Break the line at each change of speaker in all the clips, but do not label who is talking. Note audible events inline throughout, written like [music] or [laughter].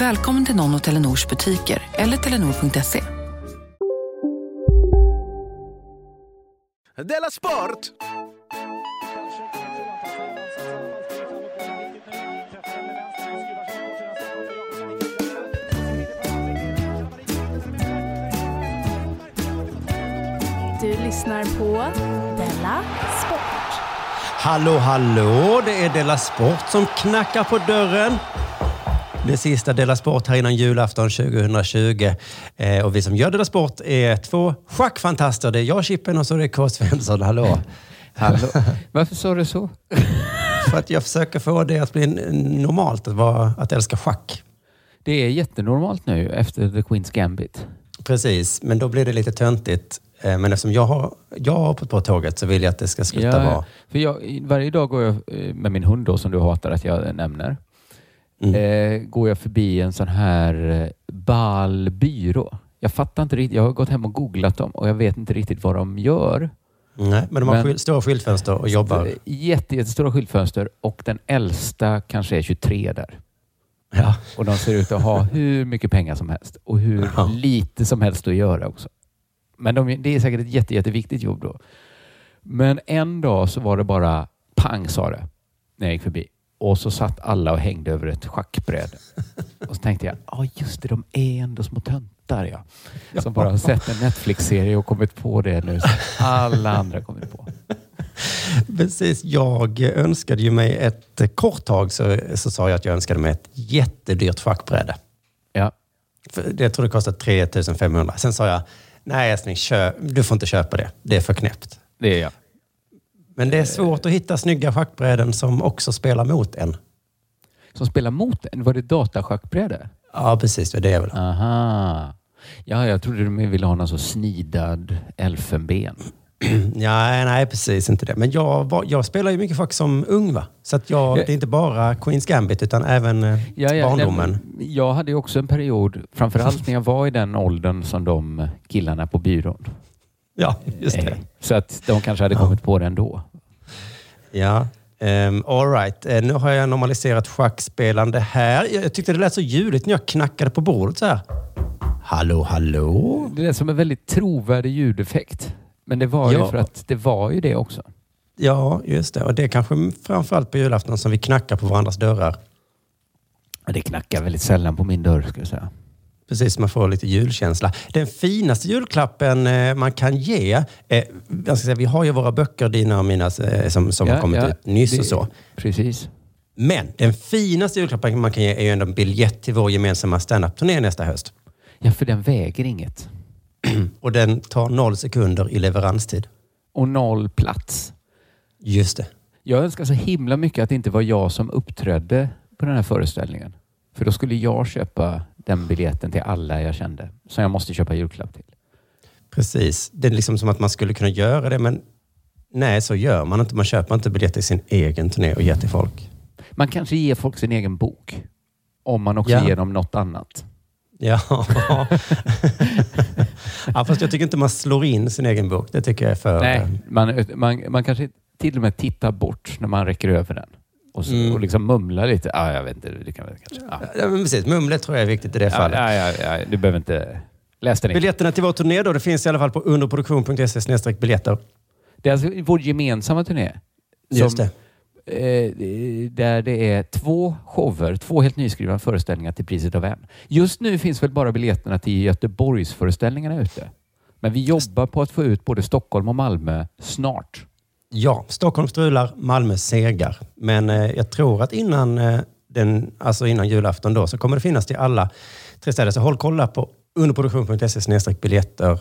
Välkommen till någon av Telenors butiker eller telenor.se.
Della Sport!
Du lyssnar på Della Sport.
Hallå, hallå! Det är Della Sport som knackar på dörren. Det sista Della Sport här innan julafton 2020. Eh, och vi som gör Della Sport är två schackfantaster. Det är jag, Chippen, och så är det K. Svensson. Hallå!
Hallå. [laughs] Varför sa du så? [laughs]
För att jag försöker få det att bli normalt att, vara, att älska schack.
Det är jättenormalt nu efter The Queen's Gambit.
Precis, men då blir det lite töntigt. Eh, Men eftersom jag har, jag har hoppat på tåget så vill jag att det ska sluta vara.
För jag, varje dag går jag eh, med min hund då, som du hatar att jag nämner.
Mm.
Eh, går jag förbi en sån här eh, bal byrå. Jag fattar inte riktigt. Jag har gått hem och googlat dem och jag vet inte riktigt vad de gör.
Nej, men de har
Men-
stora skyltfönster och jobbar.
Jätte, jättestora skyltfönster och den äldsta kanske är 23 där.
Ja.
Och de ser ut att ha hur mycket pengar som helst och hur
Ja.
lite som helst att göra också. Men de, det är säkert ett jätte, jätteviktigt jobb då. Men en dag så var det bara pang sa det när jag gick förbi. Och så satt alla och hängde över ett schackbräde. Och så tänkte jag, ja just det, de är ändå små töntar ja. Som bara har sett en Netflix-serie och kommit på det nu som alla andra kommit på.
Precis. Jag önskade ju mig ett kort tag så, så sa jag att jag önskade mig ett jättedyrt schackbräde.
Ja.
För det jag tror det kostar 3500. Sen sa jag, nej älskling, du får inte köpa det. Det är för knäppt.
Det är jag.
Men det är svårt att hitta snygga schackbräden som också spelar mot en.
Som spelar mot en, var det dataschackbräde?
Ja, precis. Det är väl.
Aha. Ja, jag trodde du ville ha någon så snidad elfenben. [clears throat]
Ja, nej, precis inte det. Men jag, var, jag spelar ju mycket schack som ung, va? Så att jag,
Ja.
det är inte bara Queens Gambit, utan även eh,
Ja, ja,
barndomen.
nej, Jag hade ju också en period, framförallt när jag var i den åldern som de killarna på byrån.
Ja, just det.
Eh, Så att de kanske hade kommit på det ändå.
Ja, um, all right. Eh, nu har jag normaliserat schackspelande här. Jag, jag tyckte det lät så ljudligt när jag knackade på bordet så här. Hallå, hallå?
Det är som en väldigt trovärdig ljudeffekt. Men det var ju
Ja.
för att det var ju det också.
Ja, just det. Och det är kanske framförallt på julafton som vi knackar på varandras dörrar.
Det knackar väldigt sällan på min dörr, ska jag säga.
Precis, man får lite julkänsla. Den finaste julklappen eh, man kan ge, eh, jag ska säga, vi har ju våra böcker, dina och mina, eh, som, som
Ja,
har kommit
ja,
ut nyss
det-
och så.
Precis.
Men den finaste julklappen man kan ge är ju ändå en biljett till vår gemensamma standup-turné nästa höst.
Ja, för den väger inget. [clears throat]
Och den tar noll sekunder i leveranstid.
Och noll plats.
Just det.
Jag önskar så himla mycket att det inte var jag som uppträdde på den här föreställningen. För då skulle jag köpa den biljetten till alla jag kände. Som jag måste köpa julklapp till.
Precis. Det är liksom som att man skulle kunna göra det, men nej, så gör man inte. Man köper inte biljetter till sin egen turné och ger till folk.
Man kanske ger folk sin egen bok. Om man också
Ja.
ger dem något annat.
Ja. [laughs] ja, fast jag tycker inte man slår in sin egen bok. Det tycker jag är för...
Nej, man, man, man kanske till och med tittar bort när man räcker över den. Och, så,
Mm.
och liksom mumlar lite. Ja, jag vet inte. Det kan väl kanske. Ja.
Ja, men precis. Mumlet tror jag är viktigt i det
Ja,
fallet.
ja, ja, ja, du behöver inte... Läs den inte.
Biljetterna till vår turné då, det finns i alla fall på underproduktion.se biljetter.
Det är alltså vår gemensamma turné.
Just det.
Eh, där det är två shower, två helt nyskrivna föreställningar till priset av en. Just nu finns väl bara biljetterna till Göteborgsföreställningarna ute? Men vi jobbar på att få ut både Stockholm och Malmö snart.
Ja, Stockholm strular, Malmö segar. Men eh, jag tror att innan, eh, den, alltså innan julafton då, så kommer det finnas till alla tre städer. Så håll kolla på underproduktion.se biljetter.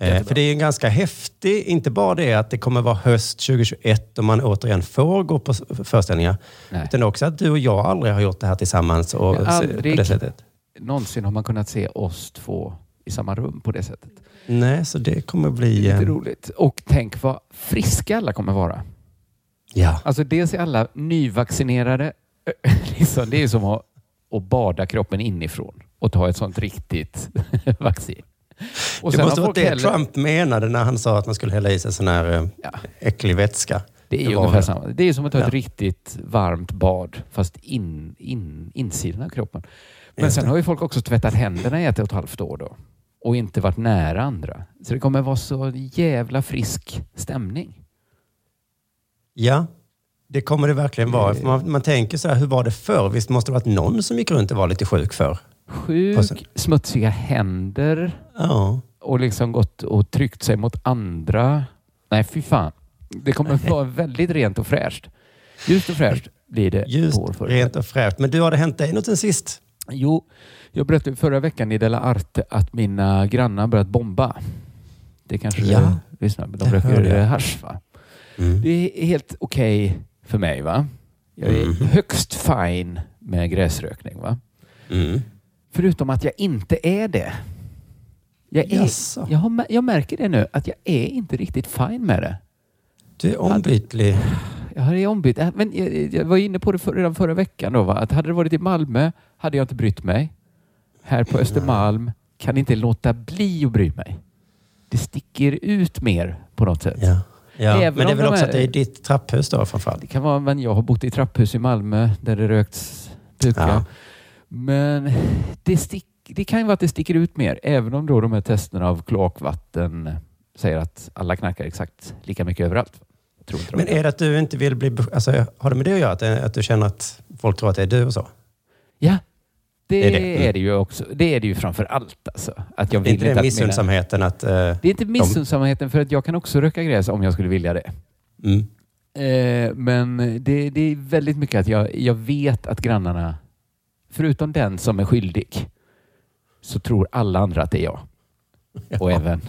Eh, för det är en ganska häftig, inte bara det att det kommer vara höst 2021 och man återigen får gå på föreställningar.
Nej.
Utan också att du och jag aldrig har gjort det här tillsammans och
aldrig.
på det sättet.
Någonsin har man kunnat se oss två i samma rum på det sättet.
Nej, så det kommer bli...
Det är
eh,
lite roligt. Och tänk vad friska alla kommer vara.
Ja.
Alltså dels är alla nyvaccinerade. [laughs] liksom, det är som att, att bada kroppen inifrån och ta ett sånt riktigt [laughs] vaccin. Och
det måste vara det
heller-
Trump menade när han sa att man skulle hälla i sig sån här eh,
Ja.
äcklig vätska.
Det är ju
var
ungefär
det.
samma. Det är som att ta
Ja.
ett riktigt varmt bad, fast in, in, insidan av kroppen. Men sen
det.
har ju folk också tvättat händerna i ett och ett halvt år då. Och inte varit nära andra. Så det kommer vara så jävla frisk stämning.
Ja, det kommer det verkligen vara.
Eh.
Man, man tänker så här, hur var det förr? Visst måste det varit någon som gick runt och var lite sjuk förr?
Sjuk, smutsiga händer
Ja.
och liksom gått och tryckt sig mot andra. Nej, fy fan. Det kommer [laughs] vara väldigt rent och fräscht. Ljust och fräscht blir det
Just
på vår föreställning.
rent och fräscht. Men du, har det hänt dig något sen sist?
Jo, jag berättade förra veckan i Della Arte att mina grannar börjat bomba. Det kanske
Ja,
du lyssnar på. De röker hasch va?
Mm.
Det är helt okej för mig va? Jag är
Mhm.
högst fine med gräsrökning va?
Mm.
Förutom att jag inte är det. Jag, är, jag, har, jag märker det nu att jag är inte riktigt fine med det.
Du är ombytlig.
Jag har ombytt. Äh, Men jag, jag var inne på det för, redan förra veckan. Då, va? Att hade det varit i Malmö hade jag inte brytt mig. Här på Östermalm kan inte låta bli att bry mig. Det sticker ut mer på något sätt.
Ja. Ja.
Även
Men det är väl
de
också
är-
att det är ditt trapphus då framförallt?
Det kan vara, men jag har bott i trapphus i Malmö där det rökts puka.
Ja.
Men det, stick, det kan ju vara att det sticker ut mer. Även om då de här testerna av kloakvatten säger att alla knarkar exakt lika mycket överallt.
Men är det att du inte vill bli... Alltså, har det med det att göra? Att, det- att du känner att folk tror att det är du och så?
Ja, det,
Det är
är
det. Mm.
ju också. Det är det ju framför allt. Alltså. Att jag
Det är
vill
inte det
att mina-
missunnsamheten att... eh,
Det är inte missunnsamheten för att jag kan också röka gräs om jag skulle vilja det.
mm.
Eh, men det, det är väldigt mycket att jag, jag vet att grannarna, förutom den som är skyldig, så tror alla andra att det är jag. [laughs] Och även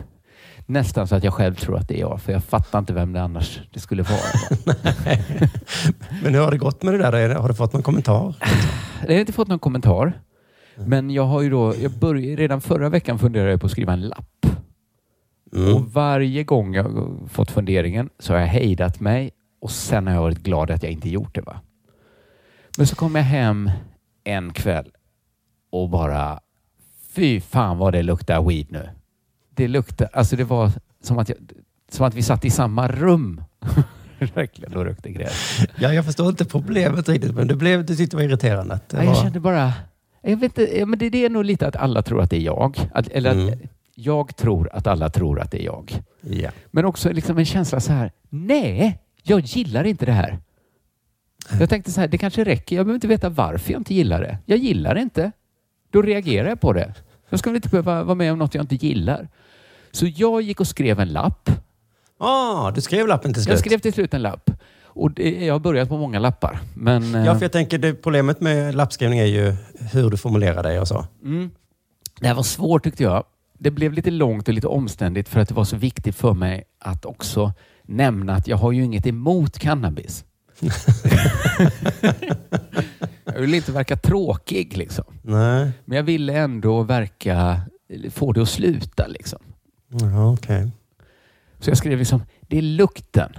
nästan så att jag själv tror att det är jag, för jag fattar inte vem det annars det skulle vara. [laughs]
Men hur har det gått med det där? Är Har du fått någon kommentar?
Jag har inte fått någon kommentar. Men jag har ju då, jag började, redan förra veckan funderade jag på att skriva en lapp.
Mm.
Och varje gång jag fått funderingen så har jag hejdat mig och sen har jag varit glad att jag inte gjort det. va. Men så kom jag hem en kväll och bara fy fan vad det luktar weed nu. Det luktar, alltså det var som att, jag, som att vi satt i samma rum. [laughs] [laughs] Verkligen och rökte gräs.
Ja, jag förstår inte problemet riktigt, men du, blev, du tyckte det var irriterande. Att det
Ja, jag
var...
kände bara, jag vet inte, ja, men det, det är nog lite att alla tror att det är jag. Att, eller att
Mm.
jag tror att alla tror att det är jag.
Ja.
Men också liksom en känsla så här, nej, jag gillar inte det här. Jag tänkte så här, det kanske räcker. Jag behöver inte veta varför jag inte gillar det. Jag gillar det inte. Då reagerar jag på det. Jag ska väl inte behöva vara med om något jag inte gillar. Så jag gick och skrev en lapp.
Ah, du skrev lappen till slut?
Jag skrev till slut en lapp. Och det, jag har börjat på många lappar. Men, eh,
Ja, för jag tänker det problemet med lappskrivning är ju hur du formulerar dig och så.
Mm. Det här var svårt tyckte jag. Det blev lite långt och lite omständigt för att det var så viktigt för mig att också nämna att jag har ju inget emot cannabis. [laughs] jag vill inte verka tråkig liksom.
Nej,
Men jag ville ändå verka, få det att sluta liksom.
ja, okej.
Så jag skrev liksom, det är lukten.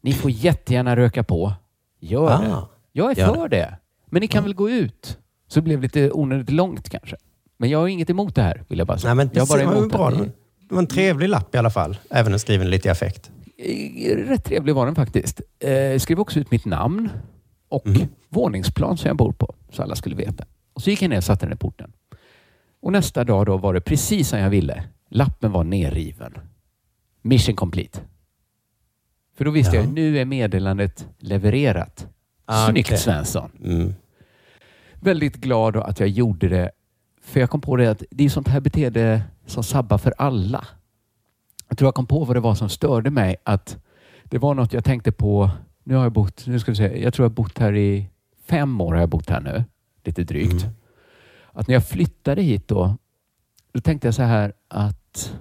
Ni får jättegärna röka på. Gör det.
Ah,
Jag är för det. Men ni kan väl gå ut? Så det blev lite onödigt långt kanske. Men jag har inget emot det här, vill jag bara säga.
Nej, men
jag
det
har bara
var bra.
att
Det
ni-
var en trevlig lapp i alla fall. Även en skriven lite i affekt.
Eh, Rätt trevlig var den faktiskt. Eh, Jag skrev också ut mitt namn och
Mhm.
våningsplan som jag bor på, så alla skulle veta. Och så gick jag ner och satte den i porten. Och nästa dag då var det precis som jag ville. Lappen var nerriven. Mission complete. För då visste
Ja.
jag, nu är meddelandet levererat.
Ah,
Snyggt
okej.
Svensson.
Mm.
Väldigt glad då att jag gjorde det. För jag kom på det att det är sånt här beteende som sabbar för alla. Jag tror jag kom på vad det var som störde mig. Att det var något jag tänkte på. Nu har jag bott, nu ska vi se, jag tror jag har bott här i fem år har jag bott här nu. Lite drygt.
Mm.
Att när jag flyttade hit då, då tänkte jag så här att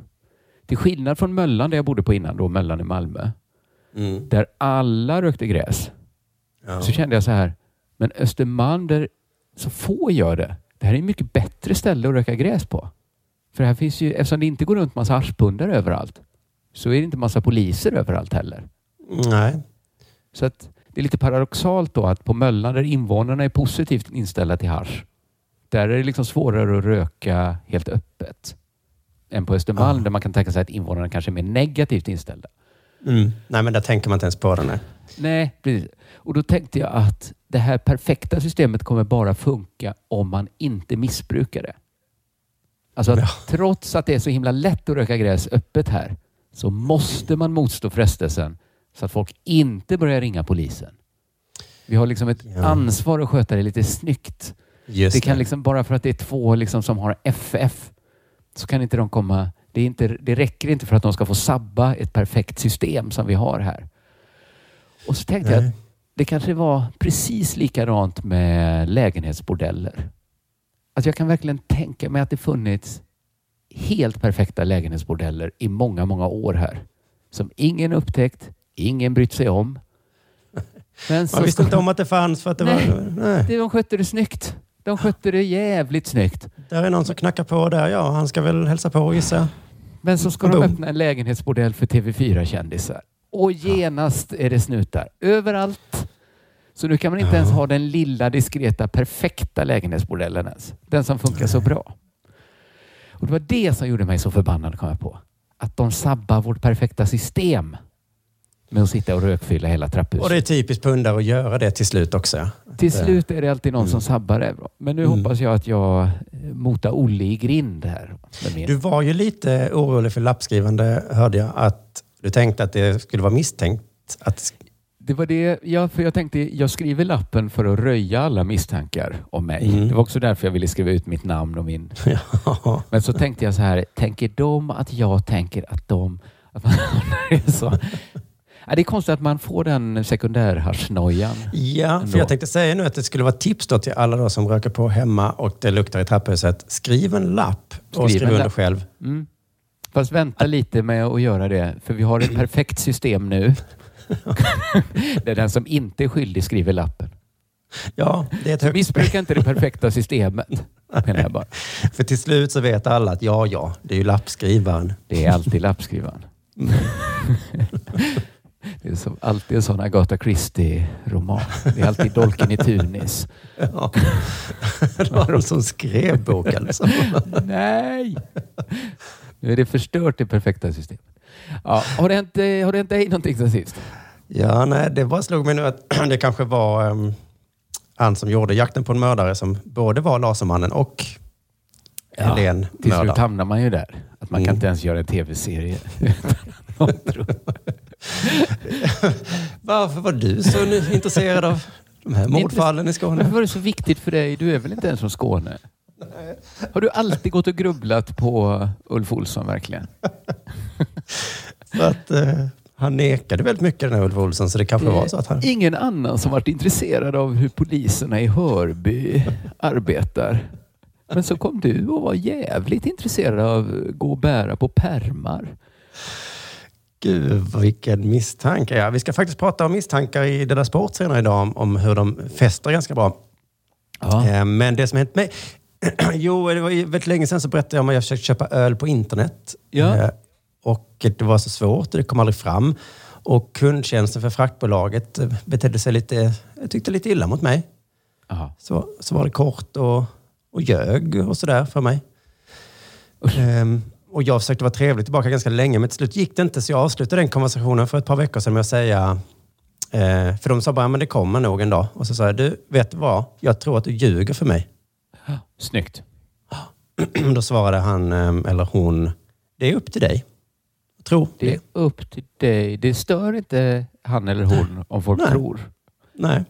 till skillnad från Möllan där jag bodde på innan, då Möllan i Malmö,
Mm.
där alla rökte gräs,
Ja.
så kände jag så här, men Östermalm där så få gör det. Det här är ett mycket bättre ställe att röka gräs på. För här finns ju, eftersom det inte går runt massa haschpundare överallt, så är det inte massa poliser överallt heller.
Nej.
Så att det är lite paradoxalt då att på Möllan där invånarna är positivt inställda till hasch, där är det liksom svårare att röka helt öppet. Än på Östermalm
Ja.
där man kan tänka sig att invånarna kanske är mer negativt inställda.
Mm. Nej, men där tänker man inte ens på det. Nej.
Nej, precis. Och då tänkte jag att det här perfekta systemet kommer bara funka om man inte missbrukar det. Alltså att
Ja.
trots att det är så himla lätt att röka gräs öppet här så måste man motstå frestelsen så att folk inte börjar ringa polisen. Vi har liksom ett
Ja.
ansvar att sköta det lite snyggt.
Just
det kan liksom, bara för att det är två liksom som har FF så kan inte de komma... Det, är inte, det räcker inte för att de ska få sabba ett perfekt system som vi har här. Och så tänkte jag
Nej.
att det kanske var precis likadant med lägenhetsbordeller. Alltså jag kan verkligen tänka mig att det funnits helt perfekta lägenhetsbordeller i många, många år här. Som ingen upptäckt, ingen brytt sig om. [laughs] Men
Man visste inte om att det fanns för att det
Nej.
var... Nej.
det, de skötte det snyggt. De skötte det jävligt snyggt.
Där är någon som knackar på där. Ja, han ska väl hälsa på gissar.
Men så ska
Boom.
de öppna en lägenhetsbordell för TV4-kändisar. Och genast är det snutar överallt. Så nu kan man inte ens ha den lilla, diskreta, perfekta lägenhetsbordellen ens. Den som funkar så bra. Och Det var det som gjorde mig så förbannad, kom jag på. Att de sabbar vårt perfekta system med att sitta och rökfylla hela trapphuset.
Och det är typiskt pundare att göra det till slut också.
Till slut är det alltid någon som sabbar det. Men nu
Mm.
hoppas jag att jag eh, motar Olle i grind här.
Du var ju lite orolig för lappskrivande, hörde jag. Att du tänkte att det skulle vara misstänkt. Att,
Det var det, ja, för jag tänkte jag skriver lappen för att röja alla misstankar om mig.
Mm.
Det var också därför jag ville skriva ut mitt namn och min... [laughs]
ja.
Men så tänkte jag så här, tänker de att jag tänker att de... Att man [laughs] så. Det är konstigt att man får den sekundärhaschnojan.
Ja,
Ändå.
för jag tänkte säga nu att det skulle vara tips till alla då som röker på hemma och det luktar i trapphuset. Skriv en lapp och
Skriv
skriv
en
under
lapp.
själv.
Mm. Fast vänta lite med att göra det, för vi har ett perfekt system nu. [laughs] Där den som inte är skyldig skriver lappen.
Ja, det är ett högt
missbruka inte det perfekta systemet, menar jag bara. [laughs]
För till slut så vet alla att ja, ja, det är ju lappskrivaren.
Det är alltid lappskrivaren. [laughs] Det är som, alltid en sån Agatha Christie-roman. Det är alltid dolken i Tunis.
Ja. Det var de som skrev boken. Liksom.
Nej! Nu är det förstört det perfekta systemet. Ja, har, det hänt, eh, har det hänt dig någonting sen sist?
Ja, nej, det bara slog mig nu att [clears throat] det kanske var um, han som gjorde Jakten på en mördare som både var Lasermannen och Helen
Till slut hamnar man ju där. Att man kan
Mm.
inte ens göra en tv-serie. [laughs] [laughs]
Varför var du så intresserad av de här mordfallen i
Varför
Skåne?
var det så viktigt för dig? Du är väl inte ens från Skåne? Har du alltid gått och grubblat på Ulf Olsson verkligen? [laughs]
Att eh, han nekade väldigt mycket den här Ulf Olsson, så det kanske var så att han...
Ingen annan som varit intresserad av hur poliserna i Hörby arbetar. Men så kom du och var jävligt intresserad av att gå och bära på permar.
Gud, vilken misstanke. Ja, vi ska faktiskt prata om misstankar i Della Sport senare idag, om, om hur de fäster ganska bra.
Ja.
Eh, Men det som hänt mig... [clears throat] jo, det var väldigt länge sedan så berättade jag om att jag försökte köpa öl på internet.
Ja.
Eh, Och det var så svårt och det kom aldrig fram. Och kundtjänsten för fraktbolaget eh, betedde sig lite, jag tyckte lite illa mot mig.
Aha.
Så, så var det kort och, och ljög och sådär för mig. Ehm, och jag försökte vara trevlig tillbaka ganska länge, men till slut gick det inte. Så jag avslutade den konversationen för ett par veckor sedan med att säga... Eh, för de sa bara, men det kommer nog en dag. Och så sa jag, du, vet vad? Jag tror att du ljuger för mig.
Snyggt. [clears throat]
Då svarade han, eh, eller hon, det är upp till dig. Tro
Det är upp till dig. Det stör inte han eller hon om folk
Nej.
tror.
Nej.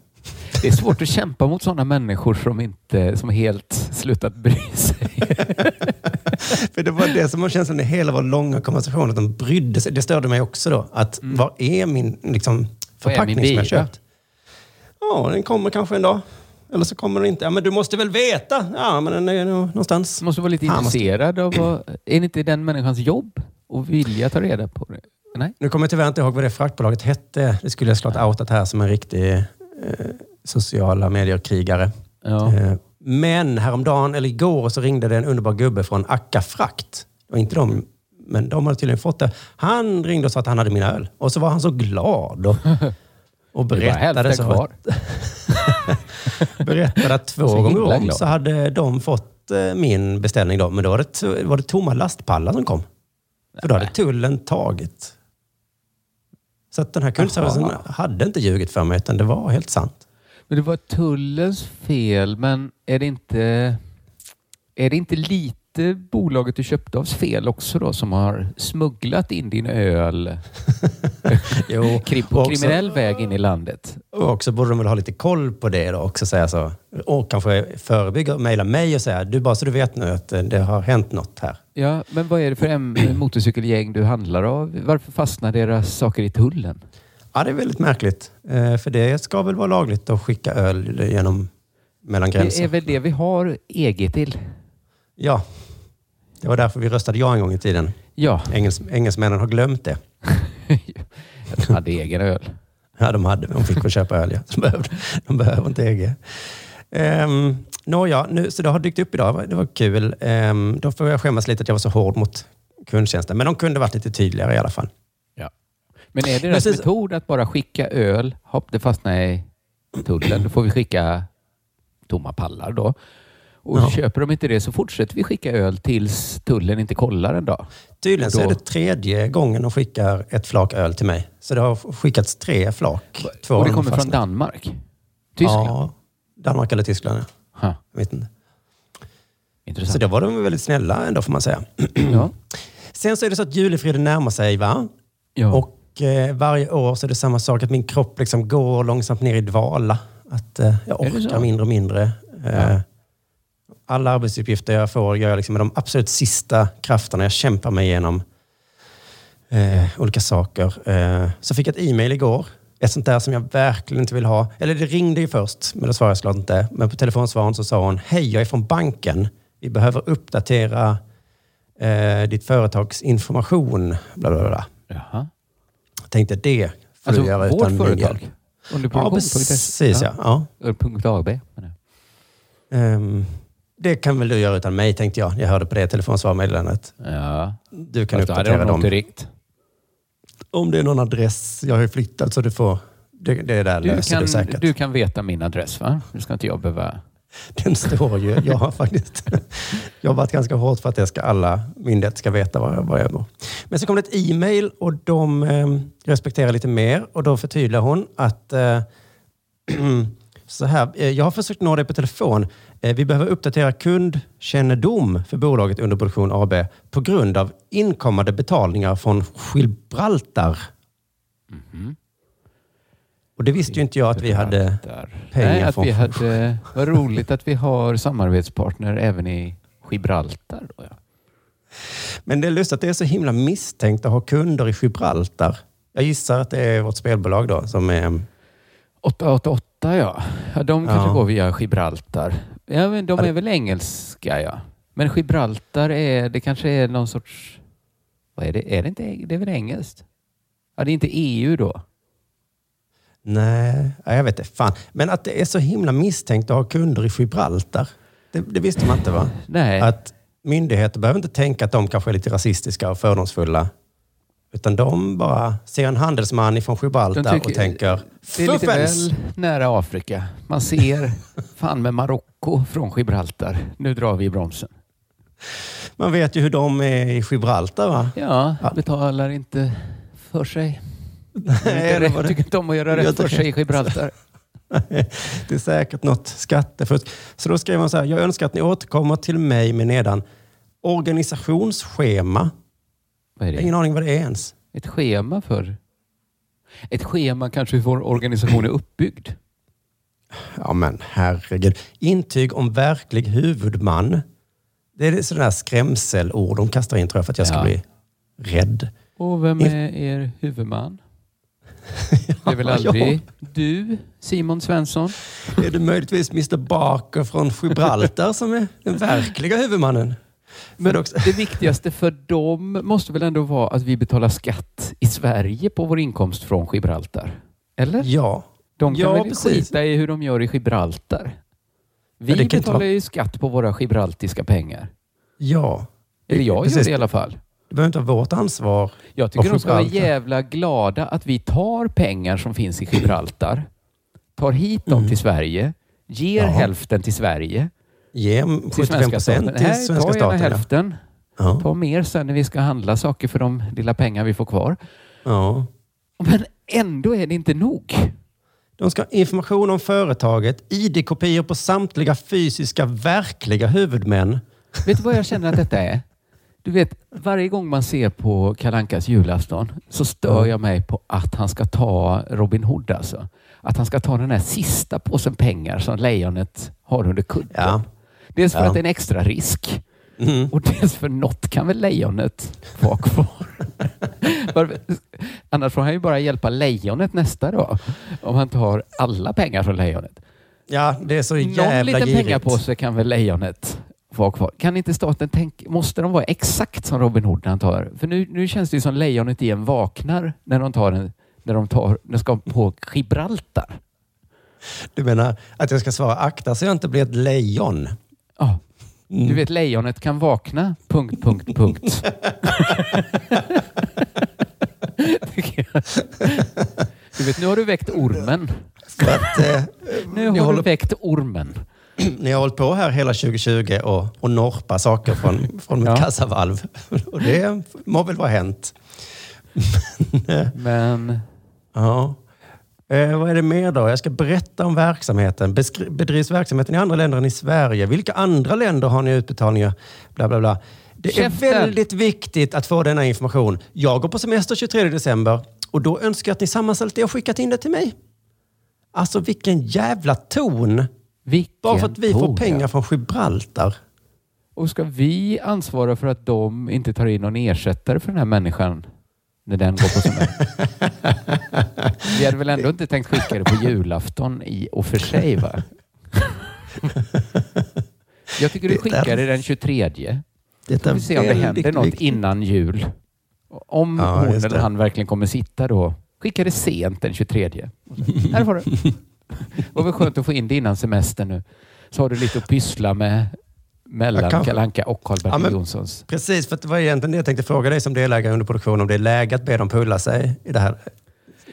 Det är svårt att kämpa mot sådana människor som inte som helt slutat bry sig. [laughs] [laughs]
För det var det som var känslan i hela vår långa konversation, att de brydde sig. Det störde mig också då. Att var är min liksom,
Vad är min
förpackning som jag köpt? Ja, den kommer kanske en dag. Eller så kommer den inte. Ja, men du måste väl veta? Ja, men den är nog någonstans.
Du måste vara lite
måste-
intresserad av vad... Är det inte den människans jobb att vilja ta reda på det? Nej?
Nu kommer jag tyvärr inte ihåg vad det fraktbolaget hette. Det skulle jag såklart outat här som en riktig eh, sociala medier-krigare.
Ja.
Eh, men häromdagen, eller igår, så ringde det en underbar gubbe från Akka Frakt. Det var inte de, men de hade tydligen fått det. Han ringde och sa att han hade min öl. Och så var han så glad och, [laughs] och berättade, så att, [laughs] berättade att två [laughs] gånger om
glad.
så hade de fått eh, min beställning. Då, men då var det, var det tomma lastpallar som kom. För då hade tullen tagit. Så att den här kundservicen hade inte ljugit för mig, utan det var helt sant.
Men det var tullens fel, men är det inte, är det inte lite bolaget du köpte avs fel också då som har smugglat in din öl [laughs]
Jo, [laughs]
kri- på
också-
kriminell väg in i landet?
Och också borde de väl ha lite koll på det då också. Säga så. Och kanske förebygga och mejla mig och säga, du bara så du vet nu att eh, det har hänt något här.
Ja, men vad är det för en [clears throat] motorcykelgäng du handlar av? Varför fastnar deras saker i tullen?
Ja, det är väldigt märkligt. Eh, För det ska väl vara lagligt att skicka öl genom mellan
Det
gränser.
är väl det vi har EG till?
Ja, det var därför vi röstade ja en gång i tiden.
Ja,
Engels, engelsmännen har glömt det.
jag [laughs] hade egen öl.
Ja, de hade, de fick väl köpa öl. Ja. De, behövde, de behöver inte EG. Um, Nåja, nu, så det har dykt upp idag. Det var kul. Um, då får jag skämmas lite att jag var så hård mot kundtjänsten. Men de kunde varit lite tydligare i alla fall.
Men är det deras
Precis.
metod att bara skicka öl, hopp det fastnar i tullen, då får vi skicka tomma pallar då. Och
Ja.
köper de inte det så fortsätter vi skicka öl tills tullen inte kollar en dag.
Tydligen så är
Då-
det tredje gången de skickar ett flak öl till mig. Så det har skickats tre flak. Två
och det kommer från. Danmark? Tyskland?
Ja, Danmark eller Tyskland. Ja. Jag vet inte.
intressant.
Så då var de väldigt snälla ändå får man säga.
ja.
Sen så är det så att julefriden närmar sig va?
Ja.
Och eh, varje år så är det samma sak, att min kropp liksom går långsamt ner i dvala. Att eh, jag orkar mindre och mindre. Eh, Alla arbetsuppgifter jag får gör jag liksom med de absolut sista krafterna. Jag kämpar mig igenom eh, olika saker. Eh, så fick jag ett e-mail igår. Ett sånt där som jag verkligen inte vill ha. Eller det ringde ju först, men då svarade jag såklart inte. Men på telefonsvaren så sa hon, hej jag är från banken. Vi behöver uppdatera eh, ditt företags information. Bla, bla, bla.
Jaha.
Jag tänkte det får
Alltså vårt
utan min hjälp.
företag? Under
Ja, precis. Ja. Ja.
ja. Punkt AB. jag.
Ehm, det kan väl du göra utan mig, tänkte jag. Jag hörde på det telefonsvarmeddelandet.
Ja.
Du kan
Fast
uppdatera dem.
ringt.
Om det är någon adress, jag har ju flyttat så du får... Det, det där
Du
löser
kan,
du säkert.
du kan veta min adress va? Nu ska inte jag behöva... [laughs]
Den står ju. Jag har faktiskt [laughs] jobbat ganska hårt för att det ska alla myndigheter ska veta var, var jag går. Men så kom det ett e-mail och de eh, respekterar lite mer och då förtydligar hon att eh, [clears throat] så här, eh, jag har försökt nå dig på telefon. Eh, vi behöver uppdatera kundkännedom för bolaget under Produktion AB på grund av inkommande betalningar från Gibraltar. Mhm. Och det visste ju inte jag att vi hade pengar
Nej, att
från-
vi hade... Vad roligt att vi har samarbetspartner även i Gibraltar. Då, ja.
Men det är lustigt att det är så himla misstänkt att ha kunder i Gibraltar. Jag gissar att det är vårt spelbolag då som är...
888 ja. ja de kanske
Ja.
går via Gibraltar. Ja, men de är väl engelska ja. Men Gibraltar är, det kanske är någon sorts... Vad är det? Är det inte? Det är väl engelskt? Ja, det är inte EU då?
Nej, ja, jag vet inte. Fan. Men att det är så himla misstänkt att ha kunder i Gibraltar. Det, det visste man inte va?
Nej.
Att myndigheter behöver inte tänka att de kanske är lite rasistiska och fördomsfulla. Utan de bara ser en handelsman ifrån Gibraltar
tycker-
och tänker
Det är lite väl nära Afrika. Man ser [laughs] fan med Marocko från Gibraltar. Nu drar vi i bromsen.
Man vet ju hur de är i Gibraltar va?
Ja. betalar inte för sig.
Nej, det var det.
tycker inte om att göra rätt för sig i Gibraltar. [laughs]
Det är säkert något skattefusk. Så då skrev man så här, jag önskar att ni återkommer till mig med nedan organisationsschema.
Vad är
Jag har ingen
det?
aning vad det är ens.
Ett schema för... Ett schema kanske hur vår organisation är uppbyggd.
Ja men herregud. Intyg om verklig huvudman. Det är sådana här skrämselord de kastar in tror jag för att jag ska
Ja.
bli rädd.
Och vem är er huvudman? [laughs] Det är väl aldrig du, Simon Svensson?
Är det möjligtvis Mr Barker från Gibraltar som är den verkliga huvudmannen? Men
Det viktigaste för dem måste väl ändå vara att vi betalar skatt i Sverige på vår inkomst från Gibraltar? Eller?
ja.
De kan
Ja,
väl
precis.
skita i hur de gör i Gibraltar? Vi betalar
vara-
ju skatt på våra gibraltiska pengar.
Ja.
Eller jag gör
Precis.
det i alla fall.
Det behöver inte vara vårt ansvar.
Jag tycker de ska vara jävla glada att vi tar pengar som finns i Gibraltar, tar hit dem
Mm.
till Sverige, ger
Ja.
hälften till Sverige,
Ge
till
75
svenska
procent
staten.
till
Nej,
svenska
ta gärna
staten.
hälften.
Ja.
Ta mer sen när vi ska handla saker för de lilla pengar vi får kvar.
Ja.
Men ändå är det inte nog.
De ska ha information om företaget, ID-kopior på samtliga fysiska, verkliga huvudmän.
Vet du vad jag känner att detta är? Du vet, varje gång man ser på Kalankas julafton så stör jag mig på att han ska ta Robin Hood alltså. Att han ska ta den här sista påsen pengar som lejonet har under kudden.
Ja.
Dels för
Ja.
att det är en extra risk
Mm.
och dels för något kan väl lejonet vara kvar. [laughs] Annars får han ju bara hjälpa lejonet nästa dag. Om han tar alla pengar från lejonet.
Ja, det är så
Någon
jävla
liten
girigt.
pengapåse kan väl lejonet vara kvar. Kan inte staten tänka, måste de vara exakt som Robin Hood när han tar? För nu, nu känns det ju som lejonet igen vaknar när de tar en, när de tar, när de ska på Gibraltar.
Du menar att jag ska svara akta så jag inte blir ett lejon?
Ja.
Mm.
Du vet lejonet kan vakna, punkt, punkt, punkt. [laughs] Du vet, nu har du väckt ormen.
Att, eh,
Nu har du
håller,
väckt ormen. [clears throat]
ni har hållit på här hela 2020 och, och norpa saker från, [laughs] från mitt
Ja.
kassavalv. [laughs] Och det må väl vara hänt.
Men [laughs]
Ja. Eh, vad är det mer då? Jag ska berätta om verksamheten. Beskri- bedrivs verksamheten i andra länder än i Sverige? Vilka andra länder har ni utbetalningar? Bla, bla, bla. Det
Käften!
är väldigt viktigt att få denna information. Jag går på semester 23 december och då önskar jag att ni sammanställt det och skickat in det till mig. Alltså vilken jävla ton!
Vilken
Bara för att vi får pengar från Gibraltar.
Och ska vi ansvara för att de inte tar in någon ersättare för den här människan när den går på semester? [laughs] vi hade väl ändå inte tänkt skicka det på julafton i och för sig va? [laughs] Jag tycker du skickar det den 23.
Det
Får vi se om det händer något innan jul. Om
Ja,
hon eller han verkligen kommer sitta då. Skicka det sent den 23. Här får du. [laughs] Det var väl skönt att få in det innan semestern nu. Så har du lite att pyssla med mellan Kalle Anka och Karl-Bertil
Ja,
Jonssons.
Precis, för det var egentligen det jag tänkte fråga dig som delägare under produktion om det är läge att be dem pulla sig i det här.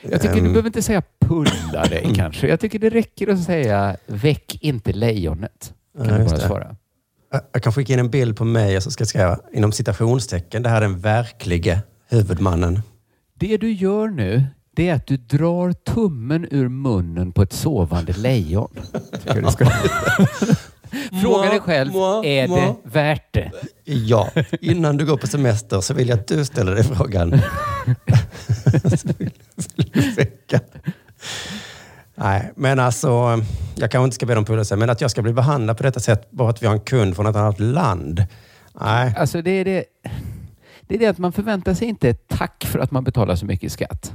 Jag tycker du
Ehm,
behöver inte säga pulla dig kanske. Jag tycker det räcker att säga väck inte lejonet. Kan
Ja,
du bara svara.
Jag- Jag kan skicka in en bild på mig och så ska jag skriva inom citationstecken. Det här är den verklige huvudmannen.
Det du gör nu, det är att du drar tummen ur munnen på ett sovande lejon. [laughs] Fråga dig själv,
Moi,
är
moi.
det värt det?
Ja, innan du går på semester så vill jag att du ställer dig frågan. [laughs] Nej, men alltså, jag kanske inte ska be pulla sig, men att jag ska bli behandlad på detta sätt bara att vi har en kund från ett annat land. Nej,
Alltså det är det, det är det att man förväntar sig inte ett tack för att man betalar så mycket skatt.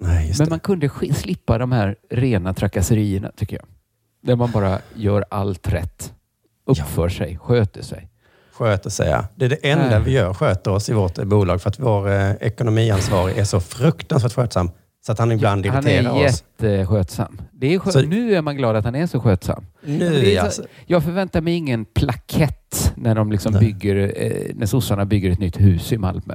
Nej
Men man kunde slippa de här rena trakasserierna tycker jag. Där man bara gör allt rätt. Uppför sig, sköter sig.
Sköter sig, ja. Det är det enda
Nej.
vi gör, sköter oss i vårt eh, bolag. För att vår eh, ekonomiansvarig är så fruktansvärt skötsam. Så att han ibland
Han
irriterar
är
oss.
jätteskötsam. Det är skö-
Så-
Nu är man glad att han är så skötsam.
Nu ja.
så- Jag förväntar mig ingen plakett när de liksom
Nej.
bygger, eh, när sossarna bygger ett nytt hus i Malmö.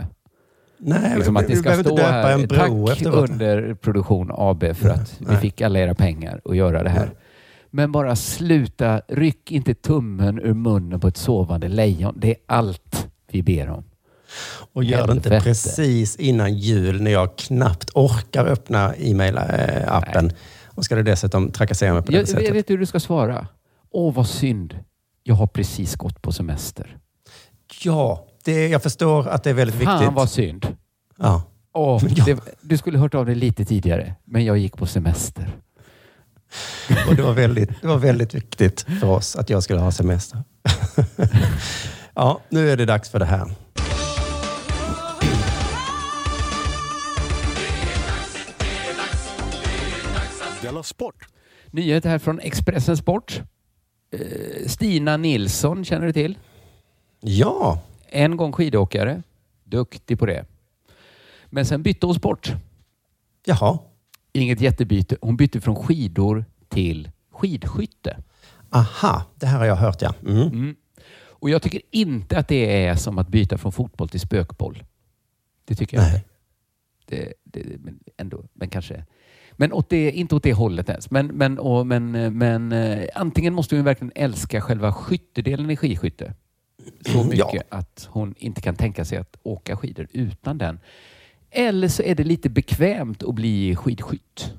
Nej,
Liksom att det
vi
ska stå här,
en bro
tack under produktion AB för att vi
Nej.
fick alla era pengar att göra det här.
Nej.
Men bara sluta, ryck inte tummen ur munnen på ett sovande lejon. Det är allt vi ber om.
Och gör det inte precis innan jul när jag knappt orkar öppna e-mail-appen. Och ska det dessutom trakassera mig på det
Jag,
sättet.
jag vet hur du ska svara. Åh, vad synd. Jag har precis gått på semester.
Ja, det, jag förstår att det är väldigt viktigt.
Fan vad synd.
Ja. [laughs] Jag-
det, du skulle hört av dig lite tidigare, men jag gick på semester.
Och det var, väldigt, det var väldigt viktigt för oss att jag skulle ha semester. [laughs] Ja, nu är det dags för det här.
Della Sport!
Nyhet här från Expressen Sport. Eh, Stina Nilsson känner du till?
Ja,
En gång skidåkare. Duktig på det. Men sen bytte hon sport.
jaha.
Inget jättebyte. Hon bytte från skidor till skidskytte.
Aha, det här har jag hört ja. Mm.
Mm. Och jag tycker inte att det är som att byta från fotboll till spökboll. Det tycker jag
Nej.
inte. Det, det, men ändå, men kanske. Men åt det, inte åt det hållet ens. Men, men, och, men, men eh, antingen måste hon verkligen älska själva skyttedelen i skidskytte. Så
Mm, ja.
mycket att hon inte kan tänka sig att åka skidor utan den. Eller så är det lite bekvämt att bli skidskytt.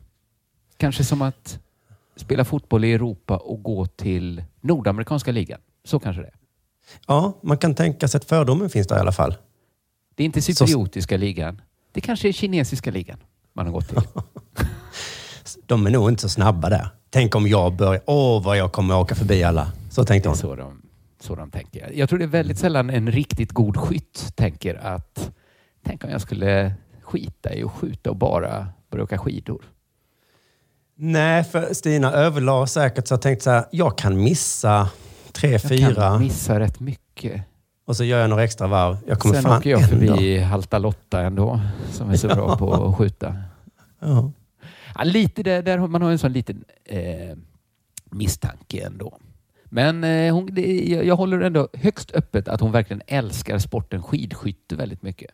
Kanske som att spela fotboll i Europa och gå till Nordamerikanska ligan. Så kanske det är.
Ja, man kan tänka sig att fördomen finns där i alla fall.
Det är inte cypriotiska ligan. Det kanske är kinesiska ligan man har gått till. [laughs]
De är nog inte så snabba där. Tänk om jag börjar... Åh, vad jag kommer åka förbi alla. Så tänkte hon.
så de, så de tänker. Jag tror det är väldigt sällan en riktigt god skytt tänker att tänk om jag skulle skita i att skjuta och bara börja åka skidor.
Nej, för Stina överlade säkert så jag tänkte så här, jag kan missa tre,
Jag
fyra
kan missa rätt mycket.
och så gör jag några extra varv. Jag kommer
Sen
fan
åker jag
ändå.
förbi Halta Lotta ändå, som är så bra [laughs] på att skjuta.
Ja.
Ja, lite där, där man har en sån liten eh, misstanke ändå. Men eh, hon, det, jag, jag håller ändå högst öppet att hon verkligen älskar sporten skidskytte väldigt mycket.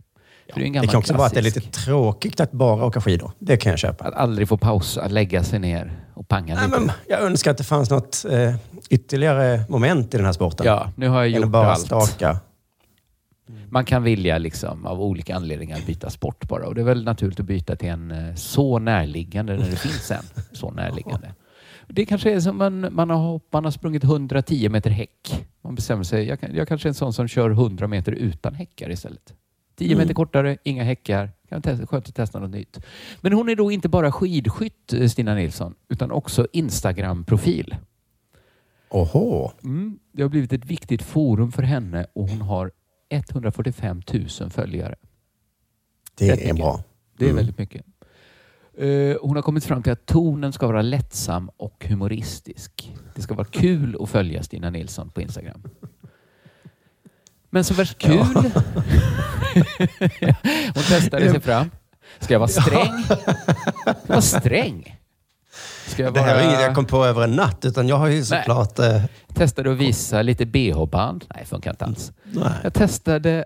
För det
Det kan också vara att det är
klassisk.
lite tråkigt att bara åka skidor. Det kan jag köpa.
Att aldrig få pausa, lägga sig ner och panga
Nej,
lite.
men jag önskar att det fanns något eh, ytterligare moment i den här sporten.
Ja, nu har jag
att
gjort
bara
allt.
staka.
Man kan vilja liksom, av olika anledningar byta sport bara. Och det är väl naturligt att byta till en eh, så närliggande när det finns en så närliggande. Det kanske är som man, man, har, man har sprungit 110 meter häck. Man bestämmer sig, jag, jag kanske är en sån som kör 100 meter utan häckar istället. 10 meter kortare, inga häckar. Kan testa, skönt att testa något nytt. Men hon är då inte bara skidskytt, eh, Stina Nilsson, utan också Instagram-profil.
Oho.
Mm, det har blivit ett viktigt forum för henne och hon har 145 000 följare.
Det
Rätt
är
mycket.
bra.
Det är
Mm.
väldigt mycket. Eh, hon har kommit fram till att tonen ska vara lättsam och humoristisk. Det ska vara kul att följa Stina Nilsson på Instagram. Men så värst kul. [laughs] hon testade sig fram. Ska jag vara sträng? Ska jag vara sträng? Ska jag
Det här är inget jag
vara...
kom på över en natt, utan jag har ju såklart... Eh,
Testade att visa lite bh-band. Nej, funkar inte alls.
nej.
Jag testade...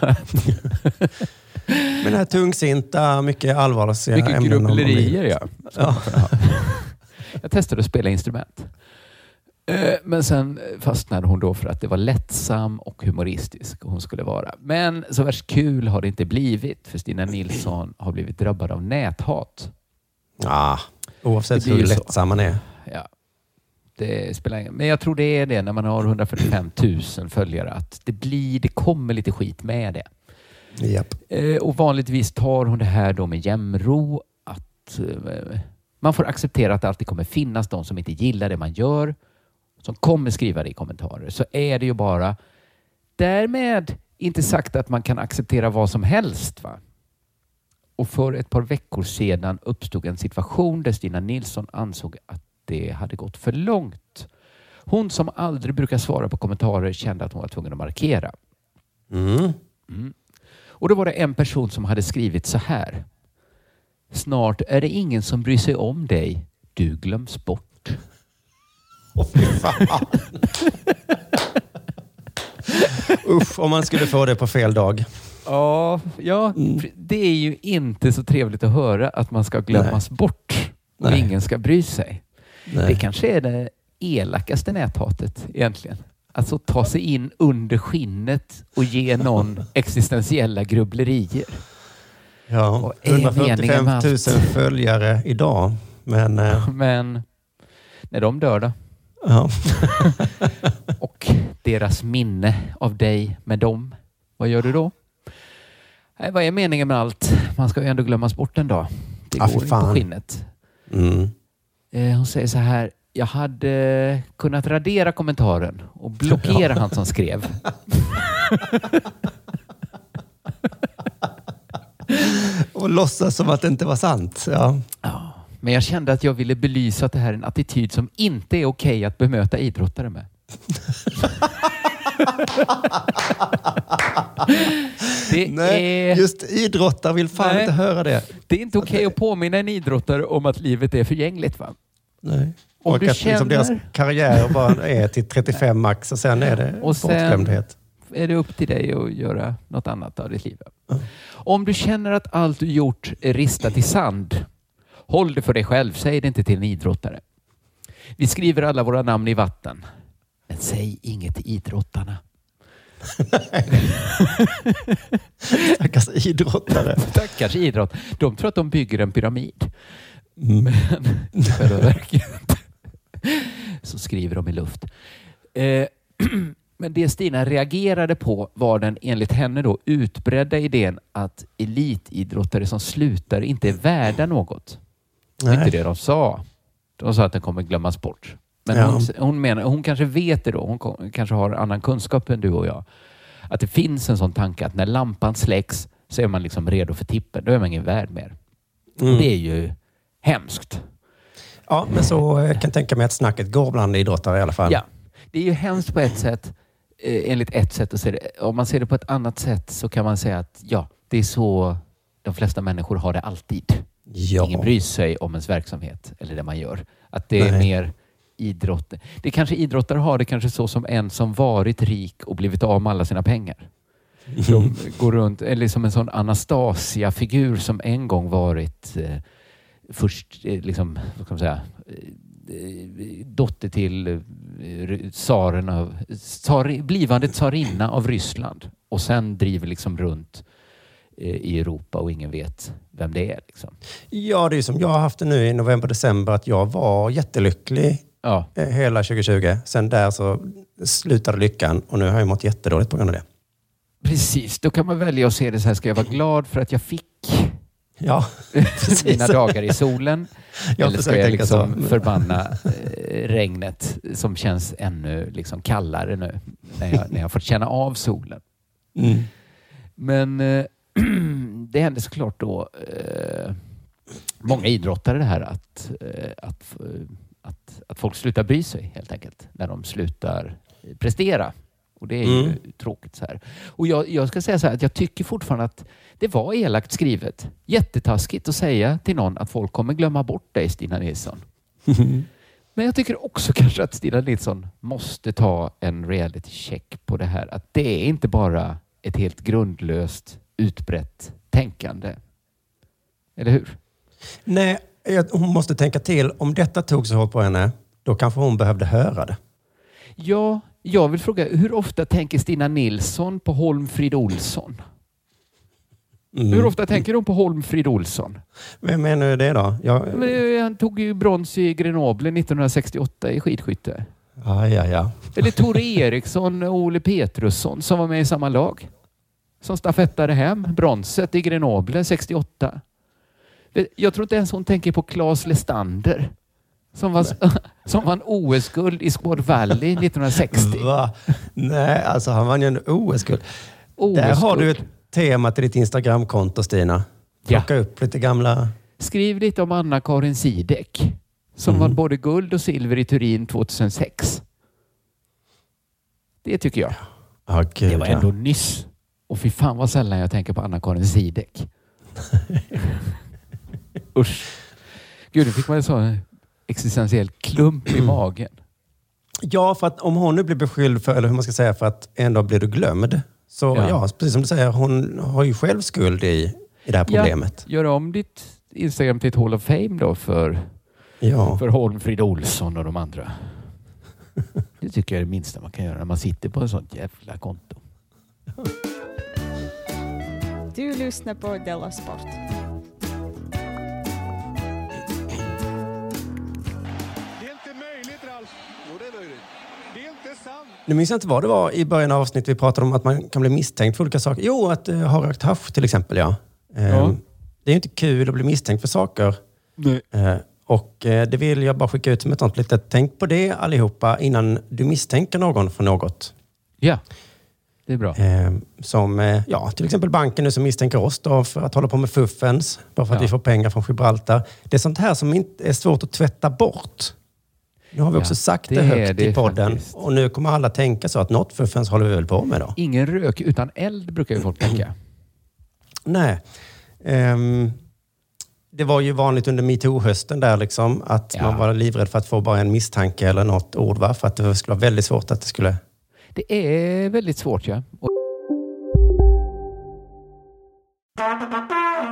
[laughs]
Men det här tungsinta, mycket allvarliga
Mycket
ämnen
grubblerier, ja.
Ja. [laughs]
Jag testade att spela instrument. Eh, Men sen fastnade hon då för att det var lättsam och humoristisk hon skulle vara. Men så värst kul har det inte blivit för Stina Nilsson har blivit drabbad av näthat.
Ja, oavsett
Det blir
hur lättsam man är.
Ja, det spelar ingen Men jag tror det är det när man har 145 000 följare att det, blir, det kommer lite skit med det.
Japp.
Eh, Och vanligtvis tar hon det här då med jämro. Att eh, man får acceptera att det alltid kommer finnas de som inte gillar det man gör. Som kommer skriva det i kommentarer. Så är det ju bara därmed inte sagt att man kan acceptera vad som helst. Va? Och för ett par veckor sedan uppstod en situation där Stina Nilsson ansåg att det hade gått för långt. Hon som aldrig brukar svara på kommentarer kände att hon var tvungen att markera.
Mm.
Och då var det en person som hade skrivit så här. Snart är det ingen som bryr sig om dig. Du glöms bort. [laughs]
Åh, fy fan. Usch, om man skulle få det på fel dag.
Ja, ja det är ju inte så trevligt att höra att man ska glömmas bort och
Nej.
ingen ska bry sig.
Nej.
Det kanske är det elakaste näthatet egentligen. Alltså ta sig in under skinnet och ge någon [laughs] existentiella grubblerier.
Ja,
Vad är meningen
145
med
000
allt?
följare idag. Men [laughs] eh,
Men när de dör då?
ja. [laughs]
och deras minne av dig med dem. Vad gör du då? Nej, vad är meningen med allt? Man ska ju ändå glömmas bort en dag. Det går inte på skinnet.
Mm.
Eh, Hon säger så här. Jag hade kunnat radera kommentaren och blockera [laughs] han som skrev. [laughs]
Och låtsas som att det inte var sant. Ja.
Men jag kände att jag ville belysa att det här är en attityd som inte är okej att bemöta idrottare med. [laughs]
Nej,
är...
just idrottare vill fan
Nej.
inte höra det.
Det är inte okej att påminna en idrottare om att livet är förgängligt. Va?
Nej.
Om
och
du
att liksom deras
känner-
karriär bara är till 35 max och sen är det
Och
bortglömdhet.
är det upp till dig att göra något annat av ditt liv. Om du känner att allt du gjort är ristat i sand, håll det för dig själv. Säg det inte till en idrottare. Vi skriver alla våra namn i vatten. Men säg inget till idrottarna. [laughs]
Stackars idrottare.
Stackars idrott. De tror att de bygger en pyramid. Men i själva verket [laughs] så skriver de i luft. Eh, [clears throat] Men det Stina reagerade på var den enligt henne då utbredda idén att elitidrottare som slutar inte är värda något. Det
Nej.
inte det de sa. De sa att den kommer glömmas bort. Men
Ja.
hon, hon, menar, hon kanske vet det då. Hon kanske har annan kunskap än du och jag. Att det finns en sån tanke att när lampan släcks så är man liksom redo för tippen. Då är man ingen värd mer.
Mm.
Det är ju hemskt.
Ja, men så eh, kan jag tänka mig att snacket går bland idrottare i alla fall.
Ja, det är ju hemskt på ett sätt. Eh, enligt ett sätt att se det. Om man ser det på ett annat sätt så kan man säga att ja, det är så de flesta människor har det alltid.
Ja.
Ingen bryr sig om ens verksamhet eller det man gör. Att det är
Nej.
mer idrott. Det kanske idrottare har det kanske så som en som varit rik och blivit av med alla sina pengar. [laughs] De går runt, eller som en sån Anastasia-figur som en gång varit eh, först, eh, liksom, vad kan man säga, eh, dotter till eh, tsaren av, tsar, blivande tsarinna av Ryssland och sen driver liksom runt i Europa och ingen vet vem det är. Liksom.
Ja, det är som jag har haft det nu i november, december, att jag var jättelycklig
Ja.
hela 2020. Sen där så slutade lyckan och nu har jag mått jättedåligt på grund av det.
Precis, då kan man välja att se det så här. Ska jag vara glad för att jag fick
Ja, [laughs]
mina dagar i solen?
Jag
eller ska jag liksom
så.
förbanna eh, regnet som känns ännu liksom kallare nu när jag, när jag fått känna av solen?
Mm.
Men eh, [clears throat] det hände såklart då eh, många idrottare det här att, eh, att, eh, att, att folk slutar bry sig helt enkelt när de slutar prestera. Och det är ju
Mm.
tråkigt så här. Och jag, jag ska säga så här att jag tycker fortfarande att det var elakt skrivet. Jättetaskigt att säga till någon att folk kommer glömma bort dig Stina Nilsson. [laughs] Men jag tycker också kanske att Stina Nilsson måste ta en reality check på det här. Att det är inte bara ett helt grundlöst utbrett tänkande. Eller hur?
Nej, hon måste tänka till. Om detta tog så hårt på henne, då kanske hon behövde höra det.
Ja, jag vill fråga, hur ofta tänker Stina Nilsson på Holmfrid Olsson?
Mm.
Hur ofta tänker hon på Holmfrid Olsson?
Vem menar du det då? Jag,
eh, han tog ju brons i Grenoble 1968 i skidskytte.
ja, ja, ja.
Eller Tore Eriksson och Ole Petrusson som var med i samma lag. Som stafettade hem bronset i Grenoble 68. Det- Jag tror inte ens hon tänker på Claes Lestander. Som, var, [laughs] som vann OS-guld i Squad Valley 1960.
Va? Nej, alltså han vann ju en OS-guld. Där har du ett tema till ditt Instagramkonto, Stina. Plocka upp lite gamla...
Skriv lite om Anna-Karin Sidek som vann både guld och silver i Turin 2006. Det tycker jag.
Ja, gud,
det var
ja.
ändå nyss. Och fy fan vad sällan jag tänker på Anna-Karin Sidek. [laughs] Usch. Gud, nu fick man en sån existentiell klump i magen.
Ja, för att om hon nu blir beskylld för, eller hur man ska säga, för att ändå blir du glömd. Så
Ja.
ja, precis som du säger, hon har ju själv skuld i, i det här problemet.
Ja, gör om ditt Instagram till ett Hall of Fame då för,
Ja.
för Holmfrid Olsson och de andra. Det tycker jag är det minsta man kan göra när man sitter på en sånt jävla konto.
Du lyssnar på Della Sport.
Nu minns jag inte vad det var i början av avsnittet vi pratade om att man kan bli misstänkt för olika saker. Jo, att uh, ha rökt hasch till exempel, ja. Ehm,
Ja.
Det är ju inte kul att bli misstänkt för saker. Eh, Och eh, det vill jag bara skicka ut som ett sånt litet tänk på det allihopa innan du misstänker någon för något.
Ja, det är bra.
Eh, som eh, ja, till exempel banken nu som misstänker oss då för att hålla på med fuffens. Bara för att
Ja.
vi får pengar från Gibraltar. Det är sånt här som inte är svårt att tvätta bort. Nu har vi
Ja,
också sagt det,
det
högt
det
i podden.
faktiskt.
Och nu kommer alla tänka så att något fuffens håller vi väl på med då.
Ingen rök utan eld brukar ju folk tänka. [clears throat]
Nej. Ehm, det var ju vanligt under metoo-hösten där liksom att
Ja.
man var livrädd för att få bara en misstanke eller något ord. Va? För att det skulle vara väldigt svårt att det skulle...
Det är väldigt svårt ja. Och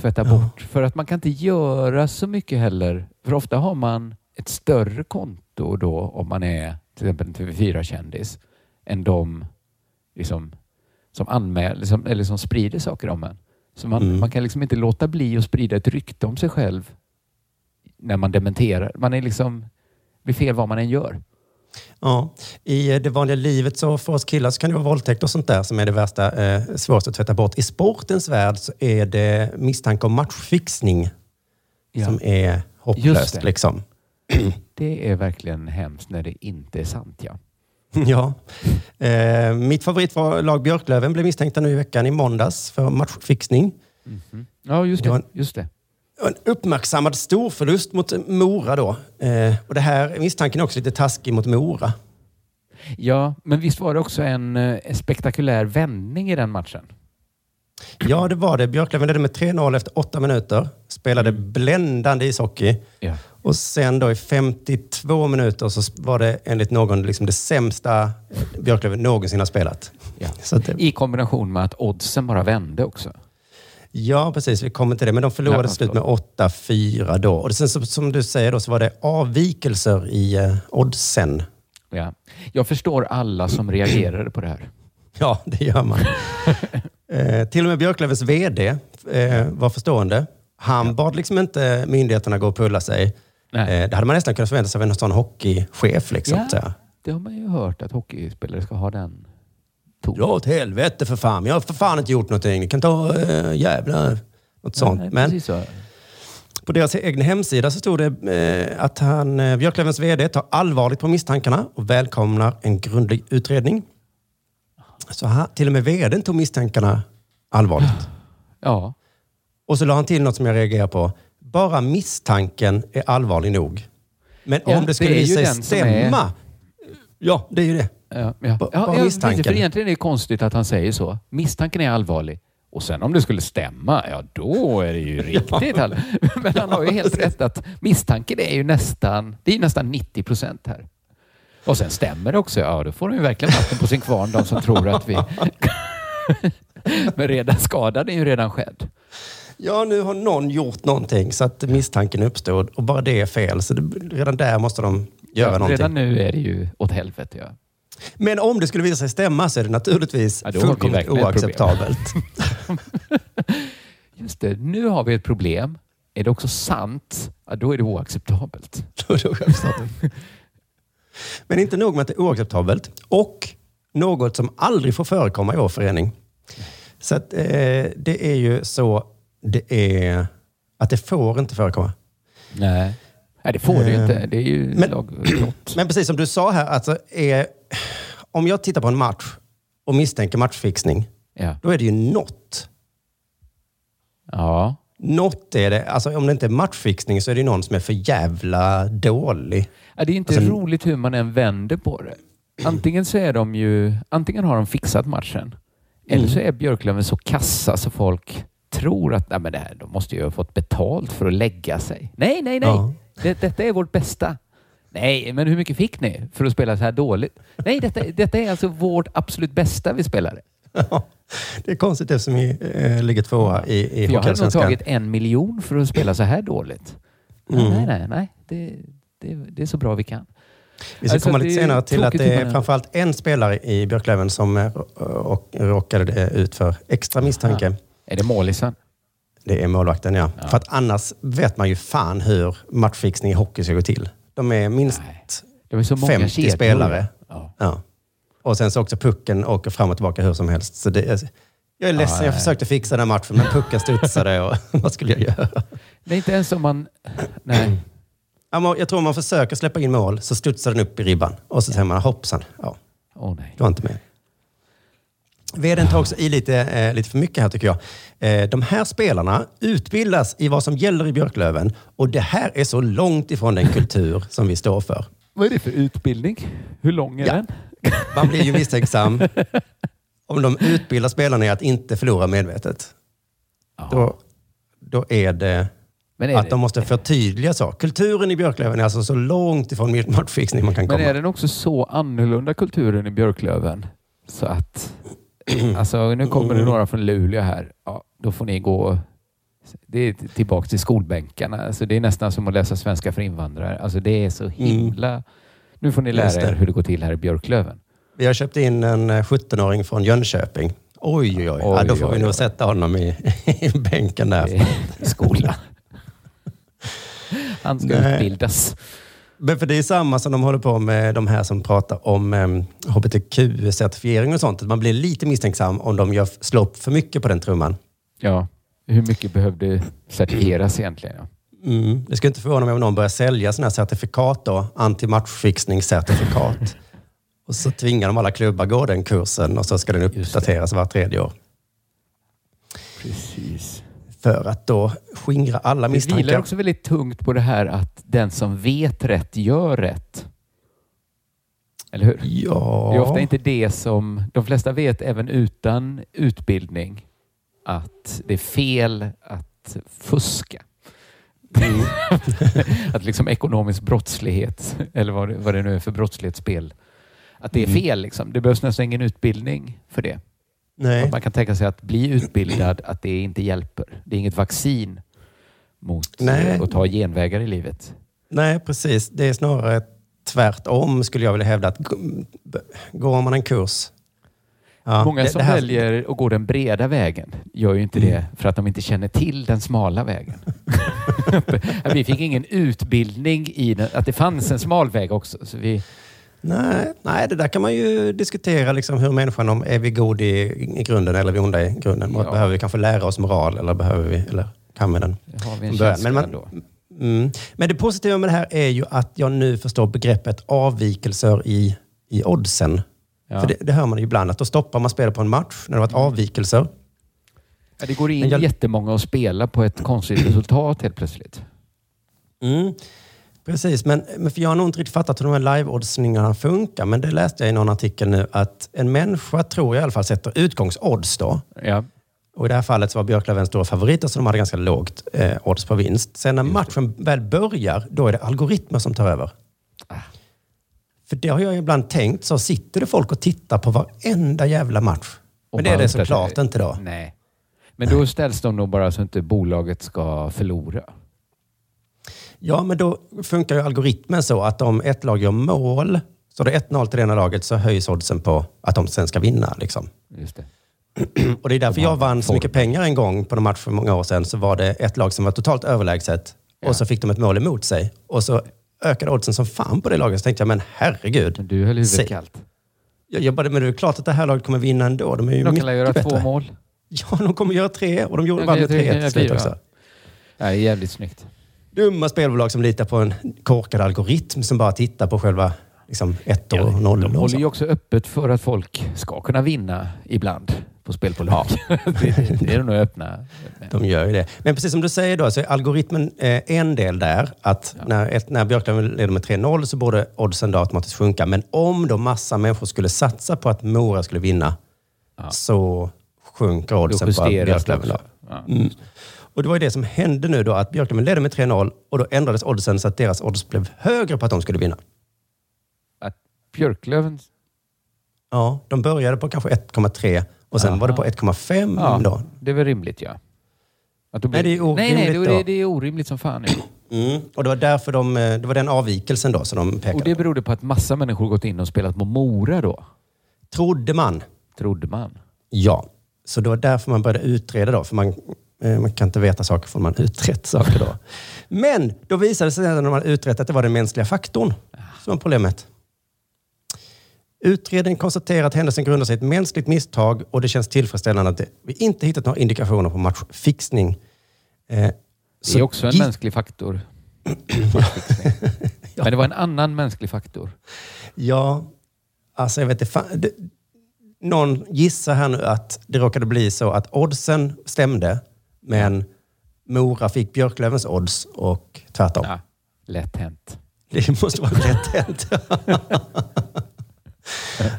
Tvätta bort. För att man kan inte göra så mycket heller. För ofta har man ett större konto då om man är till exempel en TV4-kändis än de liksom, som anmäler som, eller som sprider saker om en. Så man, man kan liksom inte låta bli att sprida ett rykte om sig själv när man dementerar. Man är liksom blir fel vad man än gör.
Ja, I det vanliga livet så för oss killar så kan det vara våldtäkt och sånt där som är det värsta, eh, svåraste att tvätta bort. I sportens värld så är det misstanke om matchfixning
Ja.
som är
Just
hopplöst.
det.
Liksom. [clears throat]
Det är verkligen hemskt när det inte är sant. Ja. [laughs]
Ja. Eh, mitt favoritlag Björklöven blev misstänkta nu i veckan i måndags för matchfixning.
Ja, just
Det var
det. Just det.
En uppmärksammad storförlust mot Mora då. Eh, och det här misstanken är också lite taskig mot Mora.
Ja, men visst var det också en, eh, en spektakulär vändning i den matchen?
Ja, det var det. Björklöven ledde med 3-0 efter åtta minuter. Spelade bländande ishockey.
Ja.
Och sen då i 52 minuter så var det enligt någon liksom det sämsta Björklöven någonsin har spelat.
Ja.
Det,
I kombination med att oddsen bara vände också.
Ja, precis. Vi kommer till det. Men de förlorade
Ja,
slut med 8-4 då. Och sen som, som du säger då så var det avvikelser i eh, oddsen.
Ja. Jag förstår alla som [clears throat] reagerade på det här.
Ja, det gör man. [laughs] eh, till och med Björklövens VD eh, var förstående. Han bad liksom inte myndigheterna gå och pulla sig. Eh, det hade man nästan kunnat förvänta sig av en sån hockeychef. Liksom,
Ja.
så.
Det har man ju hört att hockeyspelare ska ha den
Dra åt helvete för fan. Jag har för fan inte gjort någonting. Ni kan ta äh, jävla... Något sånt.
Nej,
Men
så.
på deras egen hemsida så stod det eh, att han, eh, Björklövens VD tar allvarligt på misstankarna och välkomnar en grundlig utredning. Så han, till och med VDn tog misstankarna allvarligt. [gasps]
Ja.
Och så la han till något som jag reagerar på. Bara misstanken är allvarlig nog. Men
Ja,
om det skulle
det
visa sig
som är-
stämma. Ja, det är ju det.
Ja, ja. Ja, ja,
misstanken.
precis, För egentligen är det konstigt att han säger så. Misstanken är allvarlig. Och sen om det skulle stämma, ja då är det ju [laughs] riktigt all... [laughs] Men han har ju helt rätt att misstanken är ju nästan, det är nästan 90 procent här. Och sen stämmer det också. Ja, då får de ju verkligen vatten på sin kvarn, de som tror att vi... [laughs] Men redan skadan är ju redan skedd.
Ja, nu har någon gjort någonting så att misstanken uppstod och bara det är fel. Så det, redan där måste de göra
Ja,
någonting.
redan nu är det ju åt helvete. Ja.
Men om det skulle visa sig stämma så är det naturligtvis
Ja,
fullkomligt oacceptabelt. [laughs]
Just det, nu har vi ett problem. Är det också sant, ja, då är det oacceptabelt. [laughs]
Då är det oacceptabelt. [laughs] Men inte nog med att det är oacceptabelt och något som aldrig får förekomma i vår förening. Så att, eh, det är ju så det är att det får inte förekomma.
Nej, Nej det får det ju
Eh,
inte. Det är ju
men-. [clears throat] [clears throat] Men precis som du sa här, alltså är, om jag tittar på en match och misstänker matchfixning,
Ja.
då är det ju något.
Ja,
Något är det. Alltså, om det inte är matchfixning så är det någon som är för jävla dålig.
Ja, det är inte
Alltså-
roligt hur man än vänder på det. Antingen så är de ju, antingen har de fixat matchen. Eller så är Björklöven så kassa så folk tror att Nej, men det här, de måste ju ha fått betalt för att lägga sig. Nej, nej, nej.
Ja.
Det, detta är vårt bästa. Nej, men hur mycket fick ni för att spela så här dåligt? Nej, detta, detta är alltså vårt absolut bästa vi spelare.
Det är konstigt eftersom vi eh, ligger tvåa i, i
jag hade nog tagit en miljon för att spela så här dåligt.
Mm.
Nej, nej, nej. Det, det, det är så bra vi kan.
Vi ska
Alltså,
komma lite senare till att det är framförallt en spelare i Björklöven som eh, råkade ut för extra misstanke.
Är det målisen?
Det är målvakten, ja. För att annars vet man ju fan hur matchfixning i hockey ska gå till. De är minst
Det var så många
50
kedjor.
spelare.
Ja.
Ja. Och sen så också pucken åker fram och tillbaka hur som helst. Så det är, jag är ledsen,
Ja,
jag försökte fixa den här matchen men pucken studsade och [laughs] vad skulle jag göra?
Det är inte ens om man... Nej.
Ja, Jag tror om man försöker släppa in mål så studsar den upp i ribban. Och så säger man hoppsan, ja,
Åh nej.
du var inte med. Veden tar också i lite, eh, lite för mycket här tycker jag. Eh, de här spelarna utbildas i vad som gäller i Björklöven och det här är så långt ifrån den kultur som vi står för.
Vad är det för utbildning? Hur lång är
Ja.
den?
Man blir ju misstänksam om de utbildar spelarna i att inte förlora medvetet. Då, då är det
Men är
att
det-
de måste förtydliga så. Kulturen i Björklöven är alltså så långt ifrån matchfixning man kan
Men
komma.
är den också så annorlunda kulturen i Björklöven? Så att... [clears throat] Alltså nu kommer det några från Luleå här. Ja, då får ni gå... Det är tillbaka till skolbänkarna. Alltså det är nästan som att läsa svenska för invandrare. Alltså det är så himla... Nu får ni lära er hur det går till här i Björklöven.
Vi har köpt in en eh, 17-åring från Jönköping. Oj, oj, oj. ja, då får
Oj,
vi
oj,
nog
oj.
sätta honom i, [laughs] i bänken där.
I skolan. [laughs] Han ska
Nej.
utbildas.
Men för det är samma som de håller på med de här som pratar om um, hbtq-certifiering och sånt. Att man blir lite misstänksam om de gör, slår upp för mycket på den trumman.
Ja, hur mycket behövde certifieras egentligen? Ja.
Mm. Det skulle inte förvåna mig om någon börjar sälja sådana här certifikat då, anti-matchfixningscertifikat. [laughs] och så tvingar de alla klubbar gå den kursen och så ska den uppdateras var tredje år.
Precis.
För att då skingra alla
Det
misstankar.
vilar också väldigt tungt på det här att den som vet rätt gör rätt. Eller hur?
Ja.
Det är ofta inte det som... De flesta vet även utan utbildning att det är fel att fuska.
Mm. [laughs]
att liksom ekonomisk brottslighet, eller vad det, vad det nu är för brottslighetsspel, att det är
Mm.
fel. Liksom. Det behövs nästan ingen utbildning för det.
Nej.
Man kan tänka sig att bli utbildad, att det inte hjälper. Det är inget vaccin mot
Nej.
eh, att ta genvägar i livet.
Nej, precis. Det är snarare tvärtom skulle jag vilja hävda. Att går man en kurs... Ja,
Många
det-
som
det här-
väljer att gå den breda vägen gör ju inte
Mm.
det för att de inte känner till den smala vägen. [laughs] [laughs] vi fick ingen utbildning i den, att det fanns en smal väg också. Så vi,
Nej, nej, det där kan man ju diskutera. Liksom hur människan, om är vi god i, i grunden eller är vi onda i grunden?
Ja.
Behöver vi kanske lära oss moral eller behöver vi, eller kan vi den
det har vi en känsla
Men,
ändå.
man, mm, men det positiva med det här är ju att jag nu förstår begreppet avvikelser i, i oddsen.
Ja.
För det, det hör man ju ibland, att då stoppar man spelet på en match när det varit avvikelser.
Ja, det går in
Men jag-
jättemånga och spela på ett konstigt resultat helt plötsligt.
Mm. Precis, men, men för jag har nog inte riktigt fattat hur de här live-oddsningarna funkar. Men det läste jag i någon artikel nu att en människa tror jag i alla fall sätter utgångsodds då.
Ja.
Och i det här fallet så var Björklöven stora favoriter så de hade ganska lågt eh, odds på vinst. Sen när matchen väl börjar, då är det algoritmer som tar över.
Ah.
För det har jag ibland tänkt, så sitter det folk och tittar på varenda jävla match.
Och
Men det är det såklart inte då.
Nej. Men då ställs de nog bara så att inte bolaget ska förlora.
Ja, men då funkar ju algoritmen så att om ett lag gör mål, så det är 1-0 till det ena laget, så höjs oddsen på att de sen ska vinna. Liksom.
Just det.
Och det är därför
De
jag vann så mycket pengar en gång på en match för många år sedan. Så var det ett lag som var totalt överlägset och så fick de ett mål emot sig. Och så ökade oddsen som fan på det laget. Så tänkte jag, men herregud.
Men du höll huvudet kallt.
Jag jobbade, men det är klart att det här laget kommer vinna ändå. De är ju
De kan
mycket
väl göra
bättre.
två mål?
Ja, de kommer göra tre och de gjorde
De
vann
kan
med
göra tre,
3 till slut också.
Ja, det är jävligt snyggt.
Dumma spelbolag som litar på en korkad algoritm som bara tittar på själva liksom, ettor och nollor.
De håller ju också öppet för att folk ska kunna vinna ibland på på spel på lök. det, det är de nog öppna.
De gör ju det. Men precis som du säger då, så är algoritmen eh, en del där. Att när, ett, när Björklöven leder med 3-0 så borde oddsen då automatiskt sjunka. Men om då massa människor skulle satsa på att Mora skulle vinna så sjunker oddsen på Björklöven.
också.
Mm. Och det var ju det som hände nu då, att Björklöven ledde med 3-0 och då ändrades oddsen så att deras odds blev högre på att de skulle vinna.
Att Björklöven...
Ja, de började på kanske 1,3 och sen
Aha.
var det på 1,5
Ja,
då.
det är väl rimligt ja. Att då
Nej, det är orimligt
nej, nej, det,
då.
det, är orimligt som fan. Ja.
Mm. Och det var därför de, eh, det var den avvikelsen då som de pekade
Och det berodde på att massa människor gått in och spelat på Mora då.
Trodde man.
Trodde man.
Ja, så det var därför man började utreda då. För man, eh, man kan inte veta saker förrän man utrett saker då. Men då visade det sig när man utrett att det var den mänskliga faktorn som var problemet. Utredningen konstaterar att händelsen grundar sig i ett mänskligt misstag och det känns tillfredsställande att vi inte hittat några indikationer på matchfixning. Eh,
Det är också en mänsklig faktor. [laughs] Men det var en annan mänsklig faktor.
Ja, alltså jag vet inte. Någon gissar här nu att det råkade bli så att oddsen stämde, men Mora fick Björklövens odds och tvärtom.
Ja, lätt hänt.
Det måste vara lätt hänt.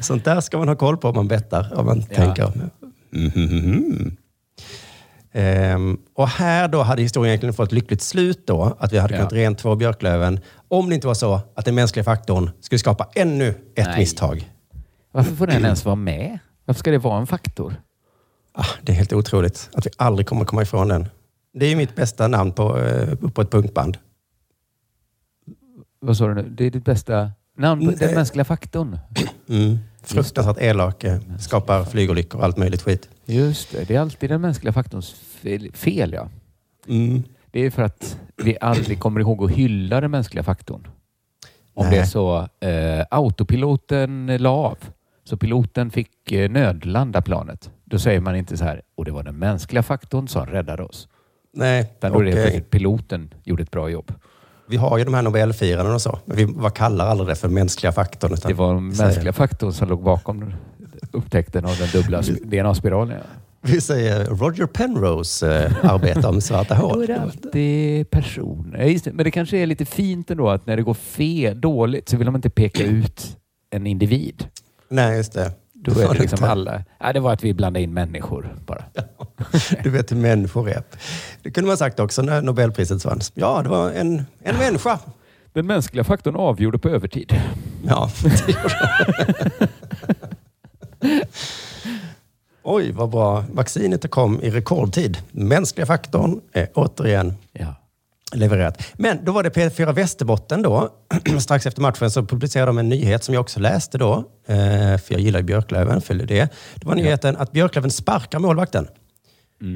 [laughs] Sånt där ska man ha koll på om man bettar. Om man
Ja.
tänker. Mhm. Ehm, och här då hade historien egentligen fått ett lyckligt slut då. Att vi hade
Ja.
kunnat rent två Björklöven. Om det inte var så att den mänskliga faktorn skulle skapa ännu ett
Nej.
misstag.
Varför får den ens vara med? Varför ska det vara en faktor?
Ah, det är helt otroligt att vi aldrig kommer komma ifrån den. Det är ju mitt bästa namn på, eh, på ett punkband.
Vad sa du nu? Det är ditt bästa namn? på- Den mänskliga faktorn?
Mm. Fruktansvärt elak. Skapar flygolyckor och allt möjligt skit.
Just det, det är alltid den mänskliga faktorns fel, fel ja.
Mm.
Det är för att vi aldrig kommer ihåg att hylla den mänskliga faktorn. Om
Nej.
det är så, eh, autopiloten la av. Så piloten fick eh, nödlanda planet. Då säger man inte så här, och det var den mänskliga faktorn som räddade oss.
Nej,
Utan då är det enkelt piloten gjorde ett bra jobb.
Vi har ju de här Nobelfirarna och så, men vi vad kallar aldrig det för mänskliga faktorn.
Det var den
säger-
mänskliga faktorn som låg bakom upptäckten av den dubbla sp- DNA-spiralen. Ja.
Vi säger Roger Penrose eh, arbetar med svarta
Då
hål.
är det alltid personer. Ja, det. Men det kanske är lite fint ändå att när det går fel, dåligt, så vill de inte peka ut en individ.
Nej, just det.
Då är det liksom alla. Ja, det var att vi blandade in människor bara.
Du vet hur människor är. Det kunde man sagt också när Nobelpriset vanns. Ja, det var en, en människa.
Den mänskliga faktorn avgjorde på övertid.
Ja, det det. Oj, vad bra. Vaccinet kom i rekordtid. Mänskliga faktorn är återigen
Ja.
Levererat. Men då var det P4 Västerbotten då. [clears throat] Strax efter matchen så publicerade de en nyhet som jag också läste då. Eh, För jag gillar ju Björklöven, följer det. Det var nyheten att Björklöven sparkar målvakten.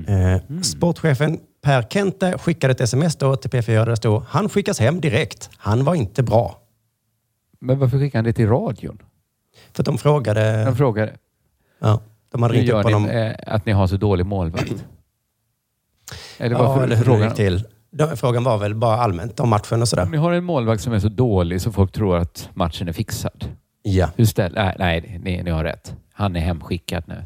Eh, Sportchefen Per Kente skickade ett sms då till P4 där det stod han skickas hem direkt. Han var inte bra.
Men varför skickade han det till radion?
För att de frågade...
De frågade,
Ja, de hade ringt upp honom.
ni eh, att ni har så dålig målvakt? [clears throat] Eller
Ja,
varför
eller hur det gick till. De- Frågan var väl bara allmänt om matchen och sådär.
Om ni har en målvakt som är så dålig så folk tror att matchen är fixad.
Ja.
Hur ställ, nej, nej ni, ni har rätt. Han är hemskickad nu.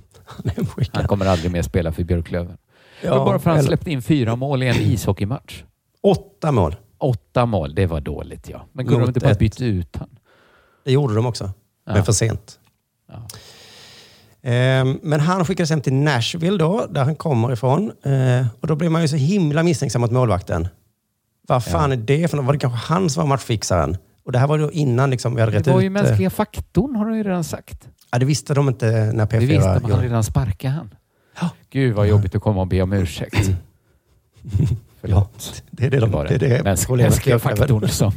Han kommer aldrig mer spela för Björklöven.
Ja,
Men bara för att han släppte in fyra mål i en ishockeymatch.
Åtta mål.
Åtta mål, det var dåligt ja. Men kunde de inte bara
ett-
byta ut han?
Det gjorde de också,
Ja.
men för sent.
Ja.
Ehm, Men han skickades hem till Nashville då, där han kommer ifrån. Eh, Och då blir man ju så himla misstänksam mot målvakten. Vad fan är det för något? Var det kanske han som var matchfixaren? Och det här var då innan liksom vi hade rätt
Det var ju
ut...
mänskliga faktorn har de ju redan sagt.
Ja, det visste de inte när P4
Det visste man, han
gjorde.
redan sparkade han. Gud vad jobbigt att komma och be om ursäkt. [laughs] Förlåt.
det är det de-
var
det är det
Mäns-
problemet.
Mänskliga faktorn som,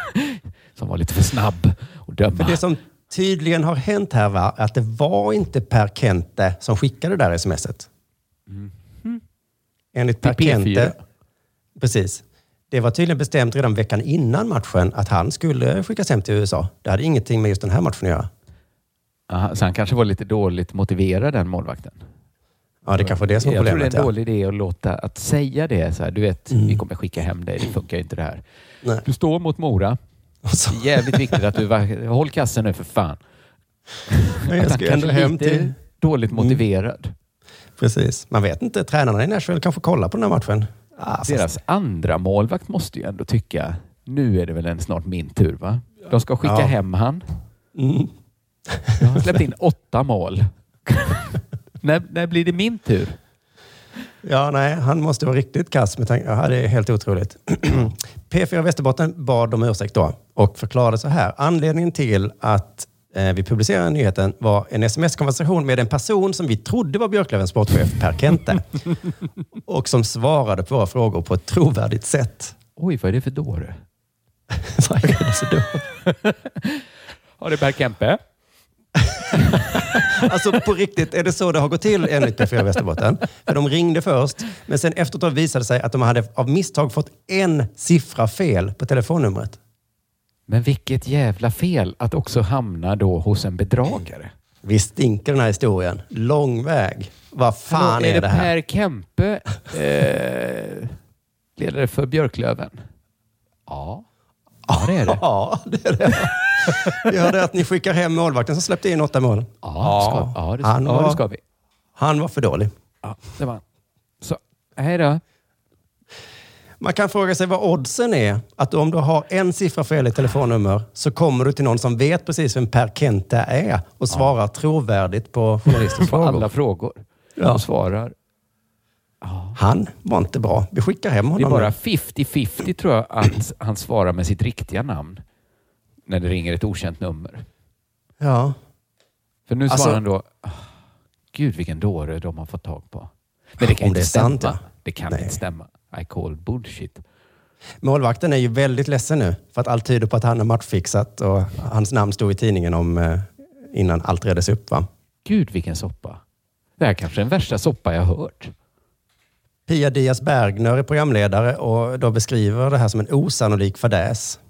[laughs] som var lite för snabb att döma.
För det som tydligen har hänt här var att det var inte Per Kente som skickade det där smset. Enligt Per
Till P4.
Kente... Precis. Det var tydligen bestämt redan veckan innan matchen att han skulle skickas hem till USA. Det hade ingenting med just den här matchen att göra.
Aha, så han kanske var lite dåligt motiverad den målvakten.
Ja, det kanske var det som var
Jag tror det
problemet.
är en
ja.
dålig idé att låta, att säga det. Så här, du vet, vi kommer skicka hem dig. Det funkar inte det här.
Nej.
Du står mot Mora.
Så-
Jävligt viktigt att du... Håll kassen nu för fan.
Men jag
Att han
ska
kanske
hem till...
Dåligt motiverad.
Precis. Man vet inte. Tränarna i Nashville kanske kollar på den här matchen. Ah, fast-
Deras andra målvakt måste ju ändå tycka, nu är det väl en snart min tur va? De ska skicka
Ja.
hem han.
Mm.
Jag har släppt in åtta mål. [laughs] när, när blir det min tur?
Ja, nej, han måste vara riktigt kass med tanke... Ja, det är helt otroligt. [clears throat] P4 Västerbotten bad om ursäkt då och förklarade så här. Anledningen till att eh, vi publicerade nyheten var en sms-konversation med en person som vi trodde var Björklövens sportchef, Per Kente. [laughs] och som svarade på våra frågor på ett trovärdigt sätt.
Oj, vad är det för dåre? [laughs]
Vad är det då?
Har [laughs] det Per Kempe? [laughs]
Alltså på riktigt, är det så det har gått till enligt P4 Västerbotten? För de ringde först, men sen efteråt visade det sig att de hade av misstag fått en siffra fel på telefonnumret.
Men vilket jävla fel att också hamna då hos en bedragare.
Visst stinker den här historien. Lång väg. Vad fan
Hallå,
är,
är
det här?
Per Kempe eh, ledare för Björklöven? Ja. Ja, det är det.
Ja, det är det. Vi hörde att ni skickar hem målvakten som släppte in åtta mål.
Ja, ska, ja, det,
han,
ja,
var,
det ska vi.
han var för dålig.
Ja, det var han. Så, hej då.
Man kan fråga sig vad oddsen är att om du har en siffra fel i telefonnummer så kommer du till någon som vet precis vem Per Kente är och svarar trovärdigt på [laughs] journalistens
På
frågor.
alla frågor.
Ja.
Och svarar.
Han var inte bra. Vi skickar hem
Det är
honom.
bara
nu.
50-50 tror jag att han svarar med sitt riktiga namn. När det ringer ett okänt nummer.
Ja.
För nu svarar
Alltså-
han då, "Ah, Gud vilken dåre de har fått tag på. Men det kan inte
det
stämma.
sant, ja.
Det kan
Nej.
inte stämma. I call bullshit.
Målvakten är ju väldigt ledsen nu för att allt tyder på att han är matchfixat och hans namn stod i tidningen om eh, innan allt reddes upp. Va?
Gud vilken soppa. Det här är kanske är den värsta soppa jag har hört.
Pia Diaz Bergner är programledare och då beskriver det här som en osannolik fadäs.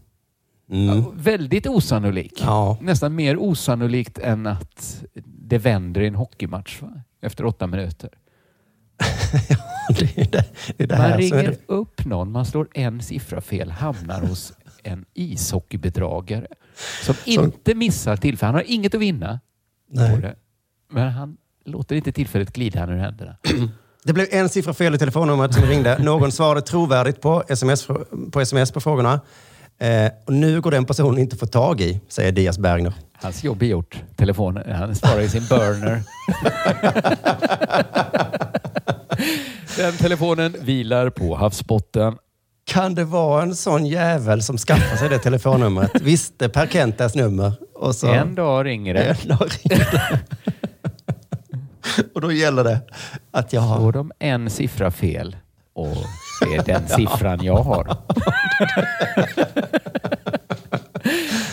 Mm.
Väldigt osannolik.
Ja.
Nästan mer osannolikt än att det vänder i en hockeymatch va? efter åtta minuter. [laughs]
det är det, det, är det
man
som är
ringer
det.
upp någon, man slår en siffra fel, hamnar hos en ishockeybedragare som inte missar tillfället. Han har inget att vinna
Nej.
på det. Men han låter inte tillfället glida han ur händerna. [clears throat]
Det blev en siffra fel i telefonnumret som ringde. Någon svarade trovärdigt på sms på, sms på frågorna. Eh, och nu går den personen inte att få tag i, säger Diaz Bergner.
Hans jobb är gjort. Telefonen, han svarar i sin burner. [laughs] Den telefonen vilar på havsbotten.
Kan det vara en sån jävel som skaffar sig det telefonnumret? Visste Per Kentas nummer. Och så,
En dag ringer det.
En dag ringer det. [laughs] och då gäller det att jag har...
Får de en siffra fel och det är den [laughs] siffran jag har. [laughs]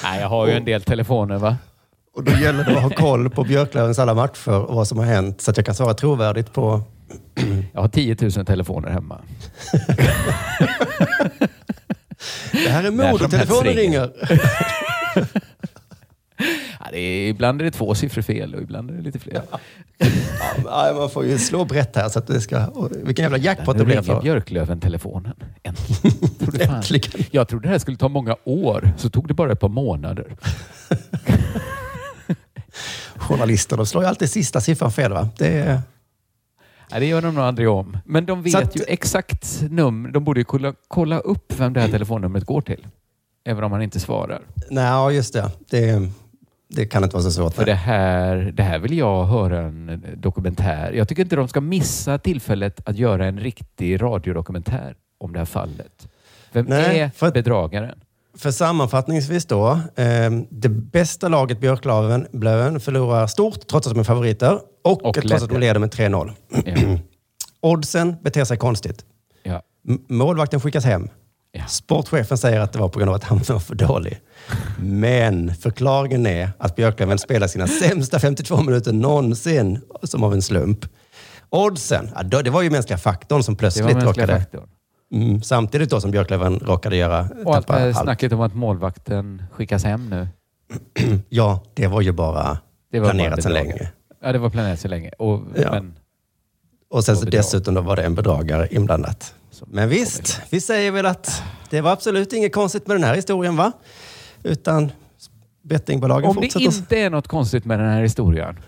Nej, jag har ju en del telefoner va?
Och då gäller det att ha koll på Björklövens alla matcher och vad som har hänt så att jag kan svara trovärdigt på...
Jag har 10 000 telefoner hemma. [laughs]
Det här är
som
modertelefonen
helst
ringer.
Ja, det är, ibland är det två siffror fel och ibland är det lite fler.
Ja, man får ju slå brett här så att det ska... och Vilken jävla jackpot det
Nu
blev
ringer
för.
Björklöven-telefonen. Äntligen. Trodde.
Äntligen.
Jag trodde det här skulle ta många år, så tog det bara ett par månader. [laughs]
Journalister, de slår ju alltid sista siffran fel va? Det är...
Nej, det gör de nog aldrig om. Men de vet
att-
ju exakt nummer. De borde ju kolla, kolla upp vem det här telefonnumret går till. Även om man inte svarar.
Nej, just det. det. Det kan inte vara så svårt.
För det här, det här vill jag höra en dokumentär. Jag tycker inte de ska missa tillfället att göra en riktig radiodokumentär om det här fallet. Vem
Nej,
är
för-
bedragaren?
För sammanfattningsvis då. Eh, det bästa laget Björklöven förlorar stort trots att de är favoriter och,
Och
trots att de leder med 3-0.
Ja. [clears throat]
Oddsen beter sig konstigt.
Ja.
Målvakten skickas hem.
Ja.
Sportchefen säger att det var på grund av att han var för dålig. Men förklaringen är att Björklöven spelar sina sämsta 52 minuter någonsin som av en slump. Oddsen, ja, det var ju mänskliga faktorn som plötsligt råkade... Mm, samtidigt då som Björklöven råkade göra...
Och eh,
allt.
snacket om att målvakten skickas hem nu. [clears throat]
Ja, det var ju bara
Det var
planerat
bara
sedan länge.
Ja, det var planerat så länge. Och,
Ja.
Men
Och sen så dessutom då var det en bedragare inblandat.
Som
Men visst, vi säger väl att det var absolut inget konstigt med den här historien va? Utan bettingbolagen
om det inte är något konstigt med den här historien,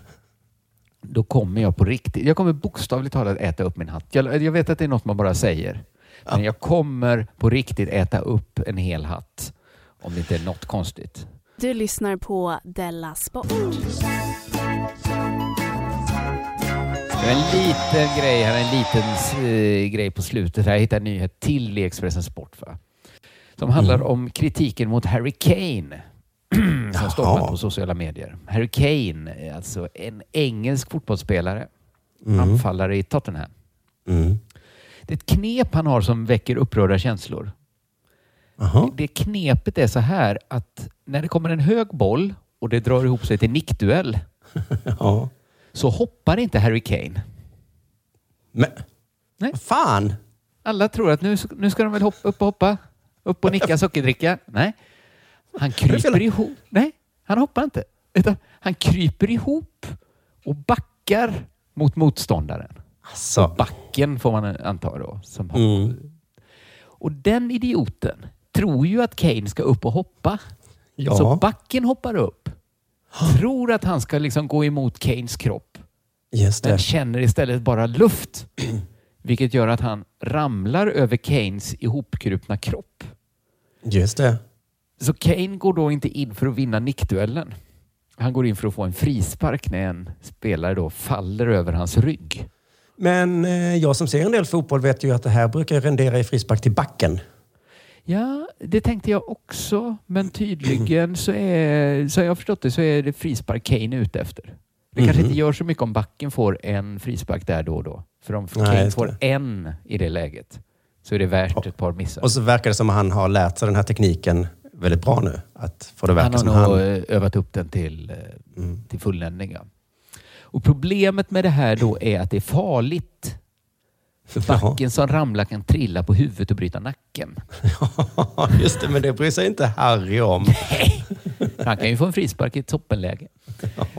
då kommer jag på riktigt, jag kommer bokstavligt talat äta upp min hatt. Jag, jag vet att det är något man bara säger. Men jag kommer på riktigt äta upp en hel hatt. Om det inte är något konstigt.
Du lyssnar på Della Sport.
Det är en liten grej här, en liten eh, grej på slutet. Här. Jag hittade en nyhet till i Expressen Sport. Va? Som handlar om kritiken mot Harry Kane. [clears throat] som stormat på sociala medier. Harry Kane, är alltså en engelsk fotbollsspelare.
Mm.
Anfallare i Tottenham.
Mm.
Det är ett knep han har som väcker upprörda känslor. Det knepet är så här att när det kommer en hög boll och det drar ihop sig till nickduell [laughs]
Ja.
Så hoppar inte Harry Kane.
Men
Nej.
fan!
Alla tror att nu, nu ska de väl hoppa, upp och hoppa. Upp och nicka sockerdricka. Nej. Han kryper ihop. Nej, han hoppar inte. Utan han kryper ihop och backar mot motståndaren.
Alltså.
Backen får man anta då. Som.
Mm.
Och den idioten tror ju att Kane ska upp och hoppa.
Ja.
Så backen hoppar upp. Tror att han ska liksom gå emot Kanes kropp.
Just
Men känner istället bara luft. [clears throat] Vilket gör att han ramlar över Kanes ihopkrupna kropp.
Just det.
Så Kane går då inte in för att vinna nickduellen. Han går in för att få en frispark när en spelare då faller över hans rygg.
Men eh, jag som ser en del fotboll vet ju att det här brukar rendera i frispark till backen.
Ja, det tänkte jag också. Men tydligen så är, så har jag förstått det, så är det frispark Kane ute efter. Det kanske
Mhm.
inte gör så mycket om backen får en frispark där då och då. För om Kane får en i det läget så är det värt ett par missar.
Och så verkar det som att han har lärt sig den här tekniken väldigt bra nu. Att få det verka
Han har
som
nog
han... Mm.
eh, övat upp den till, eh, till fulländning. Och problemet med det här då är att det är farligt. För backen som ramlar kan trilla på huvudet och bryta nacken.
Ja, just det. Men det bryr sig inte Harry om.
Han kan ju få en frispark i ett toppenläge.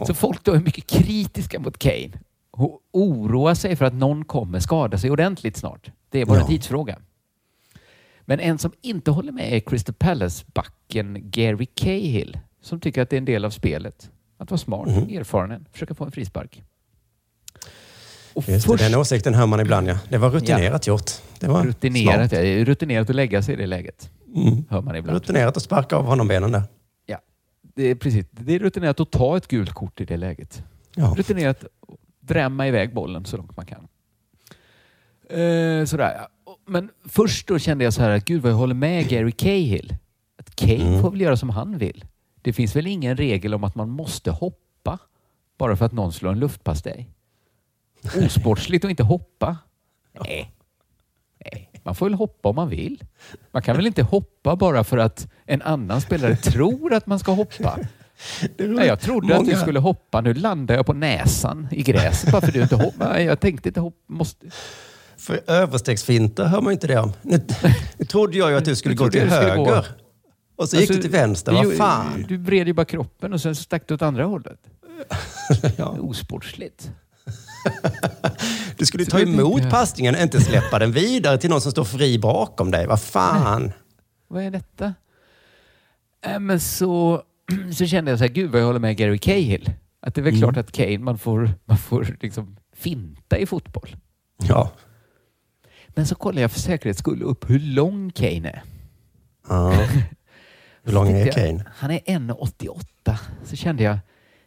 Så folk då är mycket kritiska mot Kane och oroar sig för att någon kommer skada sig ordentligt snart. Det är bara en
Ja.
tidsfråga. Men en som inte håller med är Crystal Palace-backen Gary Cahill som tycker att det är en del av spelet. Att vara smart,
Mhm.
erfaren, försöka få en frispark. Och
Just det, den åsikten hör man ibland ja. Det var rutinerat gjort. Det var
rutinerat,
smart.
ja. rutinerat att lägga sig i det läget.
Mm.
Hör man ibland.
Rutinerat att sparka av honom benen där.
Ja, det är precis. Det är rutinerat att ta ett gult kort i det läget.
Ja.
Rutinerat att drämma iväg bollen så långt man kan. Eh, sådär ja. Men först då kände jag så här att gud vad jag håller med Gary Cahill. Att Cahill
Mm.
får väl göra som han vill. Det finns väl ingen regel om att man måste hoppa bara för att någon slår en luftpastej. Osportsligt att inte hoppa. Nej. Nej. Man får väl hoppa om man vill. Man kan väl inte hoppa bara för att en annan spelare tror att man ska hoppa. Nej, jag trodde att du
Många-
skulle hoppa. Nu landar jag på näsan i gräset bara för att du inte hoppar. Nej, Jag tänkte inte hoppa. Måste.
För överstegsfinter hör man inte det om. Nu, nu trodde jag ju att du skulle gå till
du
höger.
gå-
Och så gick
Alltså,
du till vänster. Vad
du-
fan?
Du vred ju bara kroppen och sen stack du åt andra hållet. [laughs] Osportsligt. [laughs]
Du skulle ta emot passningen, inte släppa den vidare till någon som står fri bakom dig. Vad fan?
Vad är detta? Äh, men så, [clears throat] så kände jag så här, gud vad jag håller med Gary Cahill. Att det är väl
Mm.
klart att Kane, man får, man får liksom finta i fotboll.
Ja.
Men så kollade jag för säkerhets skull upp hur lång Kane är.
ja. [laughs] Hur lång är
Tänkte jag,
Kane?
Han är 1,88. Så kände jag,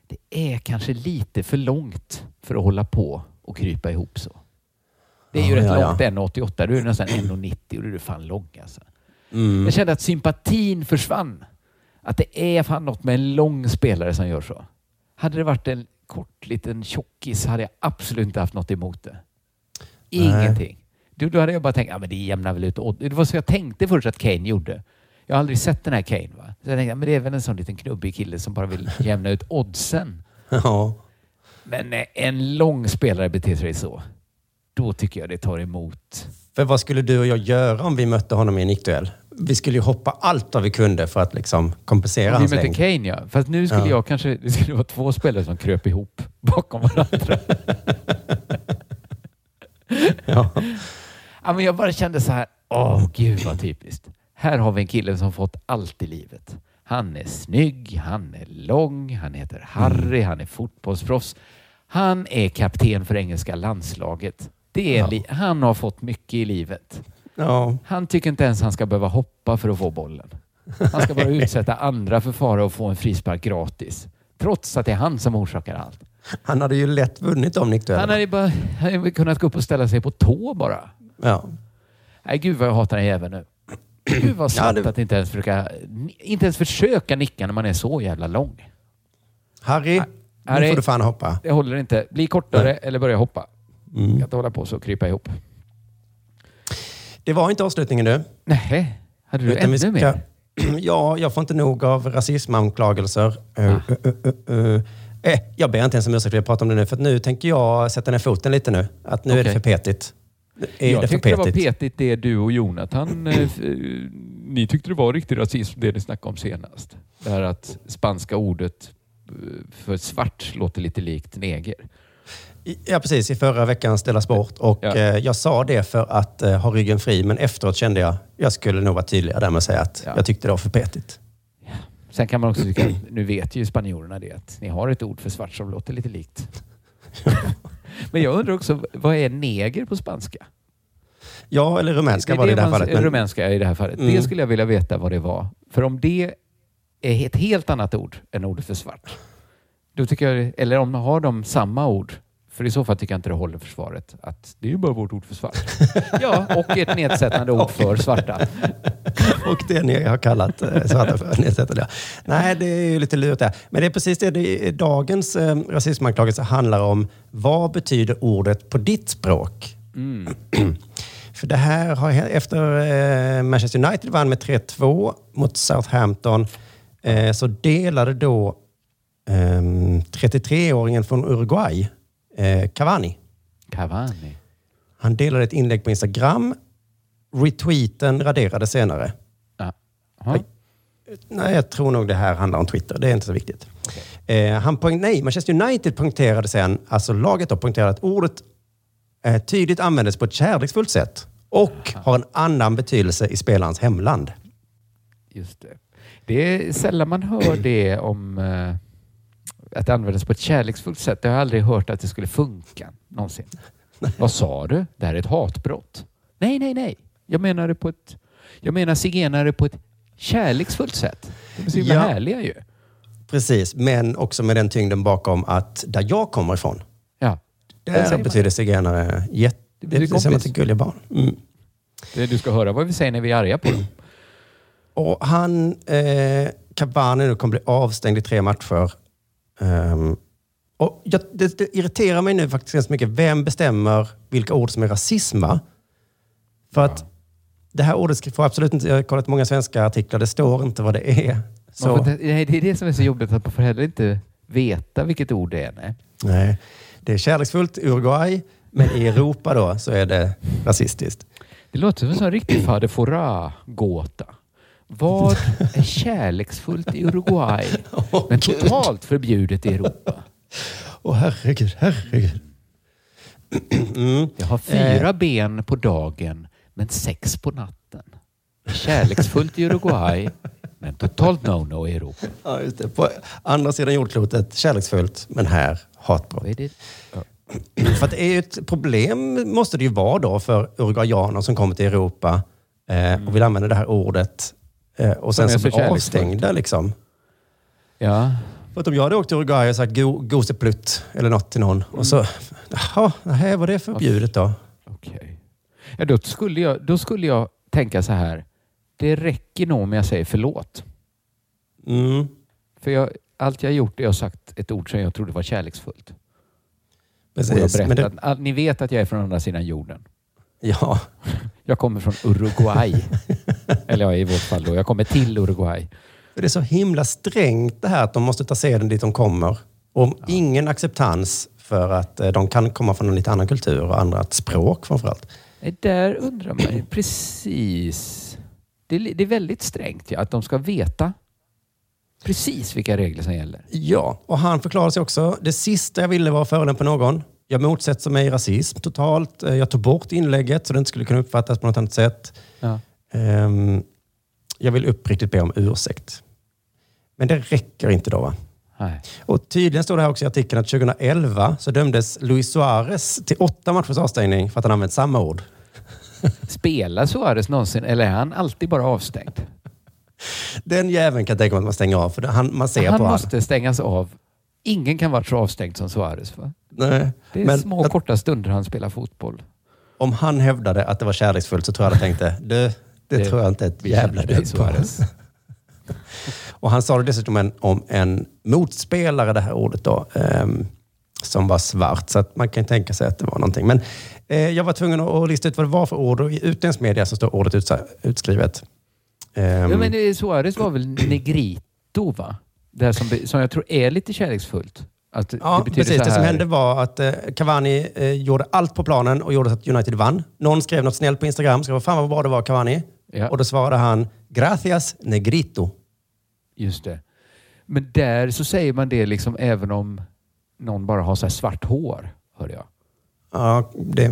det är kanske lite för långt för att hålla på och krypa ihop så. Det är ju
Ja,
rätt
ja, ja.
långt, 1,88. Du är nästan 1,90 och du är fan lång alltså.
Mm.
Jag kände att sympatin försvann. Att det är fan något med en lång spelare som gör så. Hade det varit en kort liten tjockis hade jag absolut inte haft något emot det. Ingenting. Då, då hade jag bara tänkt, ja men det jämnar väl ut. Det var så jag tänkte först att Kane gjorde. Jag har aldrig sett den här Kane. Va? Så jag tänkte, men det är väl en sån liten knubbig kille som bara vill [laughs] jämna ut oddsen.
Ja.
Men när en lång spelare beter sig så, då tycker jag det tar emot.
För vad skulle du och jag göra om vi mötte honom i en nickduell? Vi skulle ju hoppa allt vad vi kunde för att liksom kompensera
Om vi
hans
mötte
längd.
Kane ja. Fast nu skulle
Ja.
jag kanske, det skulle vara två spelare som kröp ihop [laughs] bakom varandra. [laughs]
Ja.
Ja, men jag bara kände så här, åh gud vad typiskt. Här har vi en kille som fått allt i livet. Han är snygg, han är lång, han heter Harry, han är fotbollsproffs. Han är kapten för engelska landslaget. Det är
Ja.
han har fått mycket i livet.
Ja.
Han tycker inte ens han ska behöva hoppa för att få bollen. Han ska bara [laughs] utsätta andra för fara och få en frispark gratis. Trots att det är han som orsakar allt.
Han hade ju lätt vunnit om nickduellen.
Han hade ju bara han hade kunnat gå upp och ställa sig på tå bara.
Ja.
Nej, gud vad jag hatar den jäveln nu. [clears throat] Gud vad slappt
Ja, det-
att inte ens, försöka, inte ens försöka nicka när man är så jävla lång.
Harry,
Harry.
nu får du fan hoppa.
Det håller inte. Bli kortare eller börja hoppa.
Mm.
Jag kan inte hålla på så och krypa ihop.
Det var inte avslutningen du.
Nej, hade du
Utan
ännu
ska-
mer? [clears throat]
Ja, jag får inte nog av rasismanklagelser. Uh, uh, uh, jag ber inte ens om ursäkt för att jag pratar om det nu, för nu tänker jag sätta ner foten lite nu. Att nu är det för petigt. Är
jag
det
tyckte det var
petigt?
det du och Jonathan... eh, eh, ni tyckte det var riktig rasism det ni snackade om senast. Det här att spanska ordet eh, för svart låter lite likt neger.
Ja, precis. I förra veckans Della Sport. Och
Ja.
eh, jag sa det för att eh, ha ryggen fri, men efteråt kände jag jag skulle nog vara tydligare där med att säga att
Ja.
jag tyckte det var för petigt.
Sen kan man också tycka, nu vet ju spanjorerna det, att ni har ett ord för svart som låter lite likt. [laughs] Men jag undrar också, vad är neger på spanska?
Ja, eller rumänska var det i det här
man-
fallet. men-
Rumänska i det här fallet.
Mm.
Det skulle jag vilja veta vad det var. För om det är ett helt annat ord än ordet för svart, då tycker jag, eller om de har de samma ord, för i så fall tycker jag inte det håller för svaret. Att det är ju bara vårt ord för svart. [laughs] ja, och ett nedsättande ord för svarta. [laughs]
Och det ni har kallat eh, svarta för nedsättande. Nej, det är ju lite lurigt där. Men det är precis det, det dagens eh, rasismanklagelse handlar om. Vad betyder ordet på ditt språk?
Mm. [clears throat]
För det här har efter eh, Manchester United vann med 3-2 mot Southampton eh, så delade då eh, 33-åringen från Uruguay, eh, Cavani.
Cavani.
Han delade ett inlägg på Instagram. Retweeten raderades senare.
Ja.
Nej. Nej, jag tror nog det här handlar om Twitter. Det är inte så viktigt. Eh, han poäng, nej, Manchester United poängterade sen, alltså laget då poängterade att ordet eh, tydligt användes på ett kärleksfullt sätt och har en annan betydelse i spelarens hemland.
Just det. Det är sällan man hör det om eh, att det användes på ett kärleksfullt sätt. Jag har aldrig hört att det skulle funka någonsin. Vad sa du? Det här är ett hatbrott. Nej, nej, nej. Jag menar det på ett... Jag menar zigenare på ett kärleksfullt sätt. De är så himla
Ja.
härliga ju.
Precis, men också med den tyngden bakom att där jag kommer ifrån,
Ja. Där
betyder zigenare jätte...
Det
Det som att det är gulliga barn. Mm.
Det- Du ska höra vad vi säger när vi är arga på dem.
Och han, eh, Cavani nu kommer bli avstängd i tre matcher. Ehm, och jag, det, det irriterar mig nu faktiskt ganska mycket. Vem bestämmer vilka ord som är rasism? För att det här ordet får absolut inte... Jag har kollat många svenska artiklar. Det står inte vad det är. Så,
får nej, det är det som är så jobbigt, att man får heller inte veta vilket ord det är. Nej.
nej, det är kärleksfullt Uruguay, men i Europa då så är det rasistiskt.
Det låter som en riktig fader Fouras-gåta. Vad är kärleksfullt i Uruguay, men totalt förbjudet i Europa?
Åh herregud, herregud. Mm.
Jag har fyra ben på dagen, men sex på natten. Kärleksfullt i Uruguay, men totalt no-no i Europa.
Ja, just det. På andra sidan jordklotet, kärleksfullt, men här hatbrott.
Ja.
För att det är ju ett problem, måste det ju vara då, för uruguayaner som kommer till Europa eh, och vill använda det här ordet eh, och sen
Som
så
så
blir avstängda. Liksom.
Ja,
För att om jag hade åkt till Uruguay och sagt go, goseplutt eller något till någon och så, jaha, nej, vad är det förbjudet då?
okej. Ja, då, skulle jag, då skulle jag tänka så här. Det räcker nog om jag säger förlåt.
Mm,
För jag, allt jag gjort är att jag sagt ett ord som jag trodde var kärleksfullt. Och jag
precis.
Berättat,
det,
all, ni vet att jag är från andra sidan jorden.
Ja, [laughs]
Jag kommer från Uruguay. Eller ja, i vårt fall då. Jag kommer till Uruguay.
för det är så himla strängt det här att de måste ta seden dit de kommer. Och ingen acceptans för att eh, de kan komma från en lite annan kultur och annat språk framförallt.
Där undrar man ju precis. Det är, det är väldigt strängt ja, att de ska veta precis vilka regler som gäller.
Ja, och han förklarar sig också. Det sista jag ville var förolämpa någon. Jag motsätter mig rasism totalt. Eh, Jag tog bort inlägget så det inte skulle kunna uppfattas på något annat sätt.
Ja.
Ehm, jag vill uppriktigt be om ursäkt. Men det räcker inte då va?
Nej.
Och tydligen står det här också i artikeln att 2011 så dömdes Luis Suarez till åtta matchers avstängning för att han använt samma ord. [laughs]
Spelar Suarez någonsin eller är han alltid bara avstängd?
Den jäveln kan jag tänka mig att man stänger av, för han, man ser
han
på
måste stängas av. Ingen kan vara så avstängd som Suarez. Va?
Nej,
Det är
men
små
att-
korta stunder han spelar fotboll.
Om han hävdade att det var kärleksfullt så tror jag att jag tänkte, du, det,
Det-
tror jag inte ett jävla dugg på. [laughs] Och han sa det dessutom en, om en motspelare, det här ordet då, ehm, som var svart. Så man kan tänka sig att det var någonting. Men eh, jag var tvungen att, lista ut vad det var för ord och i utländsk media så står ordet utsa- utskrivet. Ehm,
Ja, men eh, Suarez var väl negrito, va? Det här som, som jag tror är lite kärleksfullt. Att
Ja,
det
precis. Det som hände var att eh, Cavani eh, gjorde allt på planen och gjorde så att United vann. Någon skrev något snällt på Instagram, skrev fan vad bra det var Cavani.
Ja.
Och då svarade han, gracias negrito.
Just det. Men där så säger man det liksom även om någon bara har så svart hår, hörde jag.
Ja, det är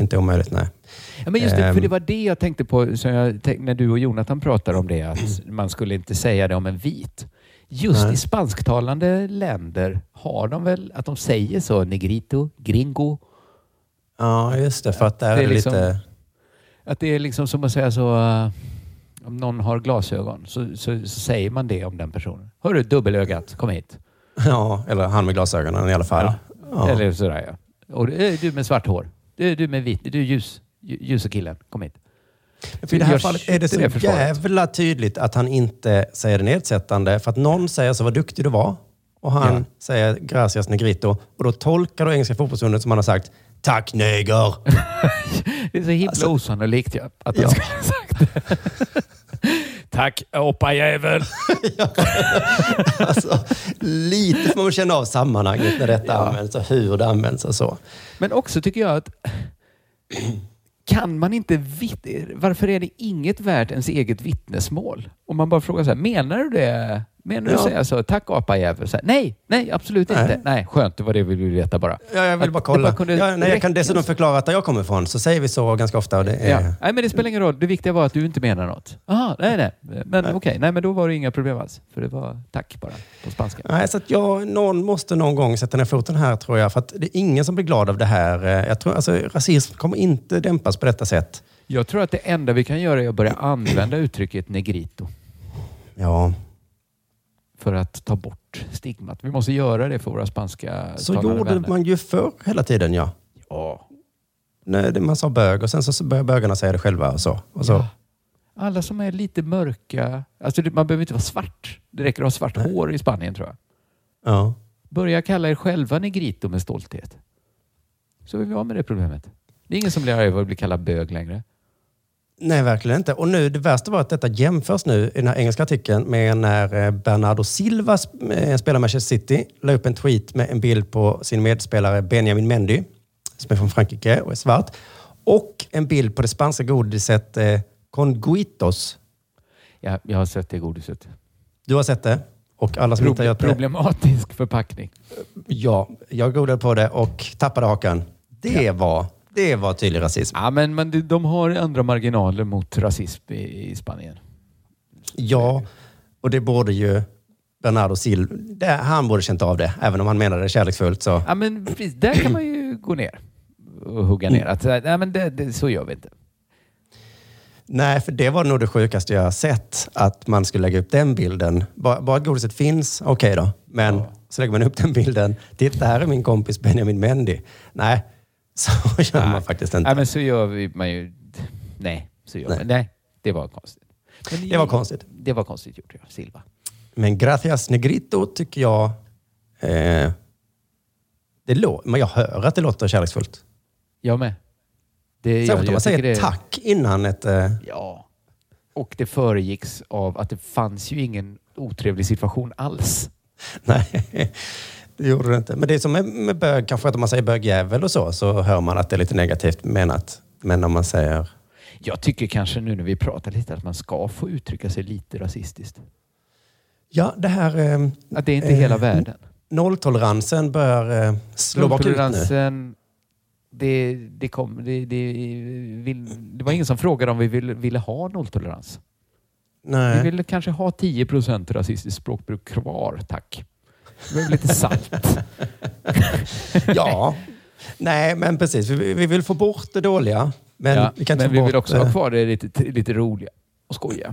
inte omöjligt, nej.
Ja, men just det,
Ehm.
för det var det jag tänkte på jag tänk, när du och Jonathan pratade om det, att man skulle inte säga det om en vit. Just
Nej.
i spansktalande länder har de väl att de säger så, negrito, gringo.
Ja, just det. För att där är, det
liksom,
lite...
Att det är liksom som att säga så, eh, om någon har glasögon så, så, så säger man det om den personen. Hörru, dubbelögat, kom hit.
Ja, eller han med glasögonen i alla fall. Ja.
Eller sådär ja. Och det är du med svart hår. Du, du med vitt. Du är ljus, ljusa killen. Kom hit.
För I det här
Jag
fallet är det så
försvaret.
jävla tydligt att han inte säger det nedsättande. För att någon säger så vad duktig du var. Och han
Ja.
säger gracias negrito. Och då tolkar då engelska fotbollsförbundet som han har sagt tack neger. [laughs]
Det är så himla
Alltså-
osannolikt ja, att han
Ja.
skulle ha sagt det. [laughs] Tack apajävel. [laughs]
alltså, lite får man känna av sammanhanget när detta används och hur det används och så.
Men också tycker jag att kan man inte vitt... Varför är det inget värt ens eget vittnesmål? Om man bara frågar så här, menar du det? Menar du
Ja.
säga så? Tack apajävel. Så här, Nej, nej, absolut
Nej.
inte. Nej, skönt. Det var det vi ville veta bara.
Ja, jag vill bara kolla.
kunde
ja, nej, jag kan dessutom förklara att där jag kommer ifrån så säger vi så ganska ofta. Och det är,
Ja. Nej, men det spelar ingen roll. Det viktiga var att du inte menar något. Aha, nej, nej. Men okej, nej, men då var det inga problem alls. För det var tack bara på spanska.
Nej, så att jag, någon måste någon gång sätta ner foten här tror jag. För att det är ingen som blir glad av det här. Eh, Jag tror, alltså, rasism kommer inte dämpas på detta sätt.
Jag tror att det enda vi kan göra är att börja använda uttrycket negrito
Ja,
för att ta bort stigmat. Vi måste göra det för våra spanska
så gjorde
vänner.
man ju förr hela tiden. Ja.
Ja.
Nej, man sa bög och sen så började bögarna säga det själva. Och så. Och så.
Ja. Alla som är lite mörka. Alltså man behöver inte vara svart. Det räcker att ha svart hår i Spanien tror jag.
Ja.
Börja kalla er själva negrito med stolthet. Så är vi av med det problemet. Det är ingen som blir arg över att bli kallad bög längre.
Nej, verkligen inte. Och nu, det värsta var att detta jämförs nu i den här engelska artikeln med när eh, Bernardo Silva, eh, spelar Manchester City, la upp en tweet med en bild på sin medspelare Benjamin Mendy, som är från Frankrike och är svart. Och en bild på det spanska godiset eh, Conguitos.
Ja, jag har sett det godiset.
Du har sett det? Och alla som inte har
Proble-
gjort det?
problematisk förpackning.
Ja, jag googlade på det och tappade hakan. Det, var, det var tydlig rasism.
Ja, men, men de- har andra marginaler mot rasism i, i Spanien.
Ja, och det borde ju Bernardo Silva... det- Han borde känt av det, även om han menade det kärleksfullt. Så.
Ja, men precis, där kan man ju [clears throat] gå ner och hugga ner. Att, nej, men det, det, så gör vi inte.
Nej, för det var nog det sjukaste jag sett. Att man skulle lägga upp den bilden. Bara, bara att godiset finns, okej då. Men så lägger man upp den bilden. Titta, här är min kompis Benjamin Mendy. Nej, [laughs] så gör man faktiskt inte.
Nej, men så gör vi man ju... Nej, så gör
Nej.
man. Nej, det var konstigt. Men
Det var konstigt.
Det var konstigt gjort, ja. Silva.
Men Gracias Negrito tycker jag... Eh, det lå- men jag hör att det låter kärleksfullt.
Jag med. Det,
Särskilt om man säger
det-
tack innan ett... Eh,
Ja. Och det föregicks av att det fanns ju ingen otrevlig situation alls. [laughs]
nej, det gjorde det inte. Men det är som med, med bög, kanske att om man säger bögjävel och så, så hör man att det är lite negativt menat. Men om man säger...
Jag tycker kanske nu när vi pratar lite att man ska få uttrycka sig lite rasistiskt.
Ja, det här... Eh,
Att det är inte hela världen.
Nolltoleransen bör eh, slå bakut nu.
Det, det, kom, det, det, vill, det var ingen som frågade om vi ville, ville ha nolltolerans. Vi
Nej.
ville kanske ha 10 procent rasistiskt språkbruk kvar, tack. Vi behöver lite salt. [laughs]
ja, nej men precis. Vi, vi vill få bort det dåliga. Men
ja,
vi kan
men vi vill också ha kvar det lite, lite roliga och skoja.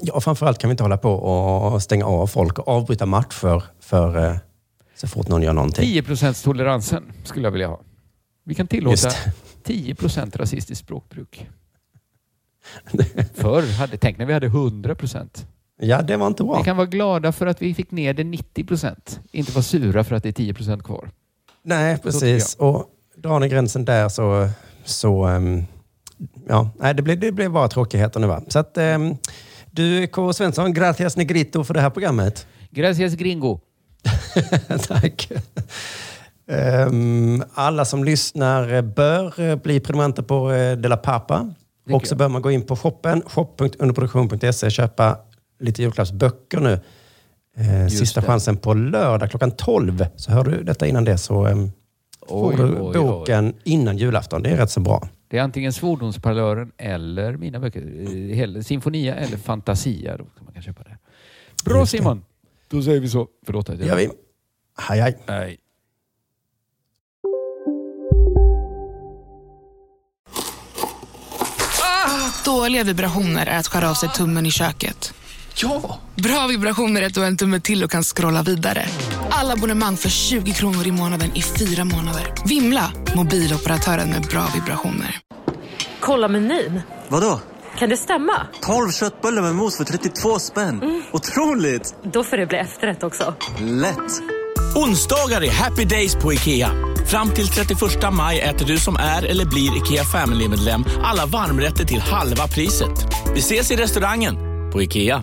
Ja, framförallt kan vi inte hålla på och stänga av folk och avbryta matcher för eh, så fort någon gör någonting.
10 toleransen skulle jag vilja ha. Vi kan tillåta
Just
10 rasistiskt språkbruk. [laughs] Förr, hade, tänk när vi hade 100
Ja, det var inte bra.
Vi kan vara glada för att vi fick ner det 90% Inte vara sura för att det är 10% kvar.
Nej, precis. Och drar ni gränsen där så... så ehm, ja, nej, det blir, det blir bara tråkigheter nu va. Så att, ehm, du K. Svensson, gracias negrito för det här programmet.
Gracias gringo. [laughs]
Tack. Ehm, alla som lyssnar bör bli prenumeranter på Dela Pappa.
Tycker
Och så bör man gå in på shoppen, shop.underproduktion.se köpa lite julklappsböcker nu. Eh, sista
det.
chansen på lördag klockan 12. Så hör du detta innan det så får
Oj,
du
oj, oj.
boken innan julafton. Det är rätt så bra.
Det är antingen Svordomsparlören eller mina böcker. eh, Sinfonia eller Fantasia. Då kan man kan köpa det. Bra
Just det.
Simon! Då säger vi så. Förlåt att
Det gör vi. Hej, hej.
Nej.
Dåliga vibrationer är att skära av sig tummen i köket.
Ja!
Bra vibrationer är att du har en tumme till och kan scrolla vidare. Alla abonnemang för 20 kronor i månaden i fyra månader. Vimla! Mobiloperatören med bra vibrationer.
Kolla menyn.
Vadå?
Kan det stämma?
12 köttbullar med mos för 32 spänn. Otroligt!
Då får det bli efterrätt också.
Lätt!
Onsdagar är happy days på IKEA. Fram till 31 maj äter du som är eller blir IKEA Family-medlem alla varmrätter till halva priset. Vi ses i restaurangen på IKEA.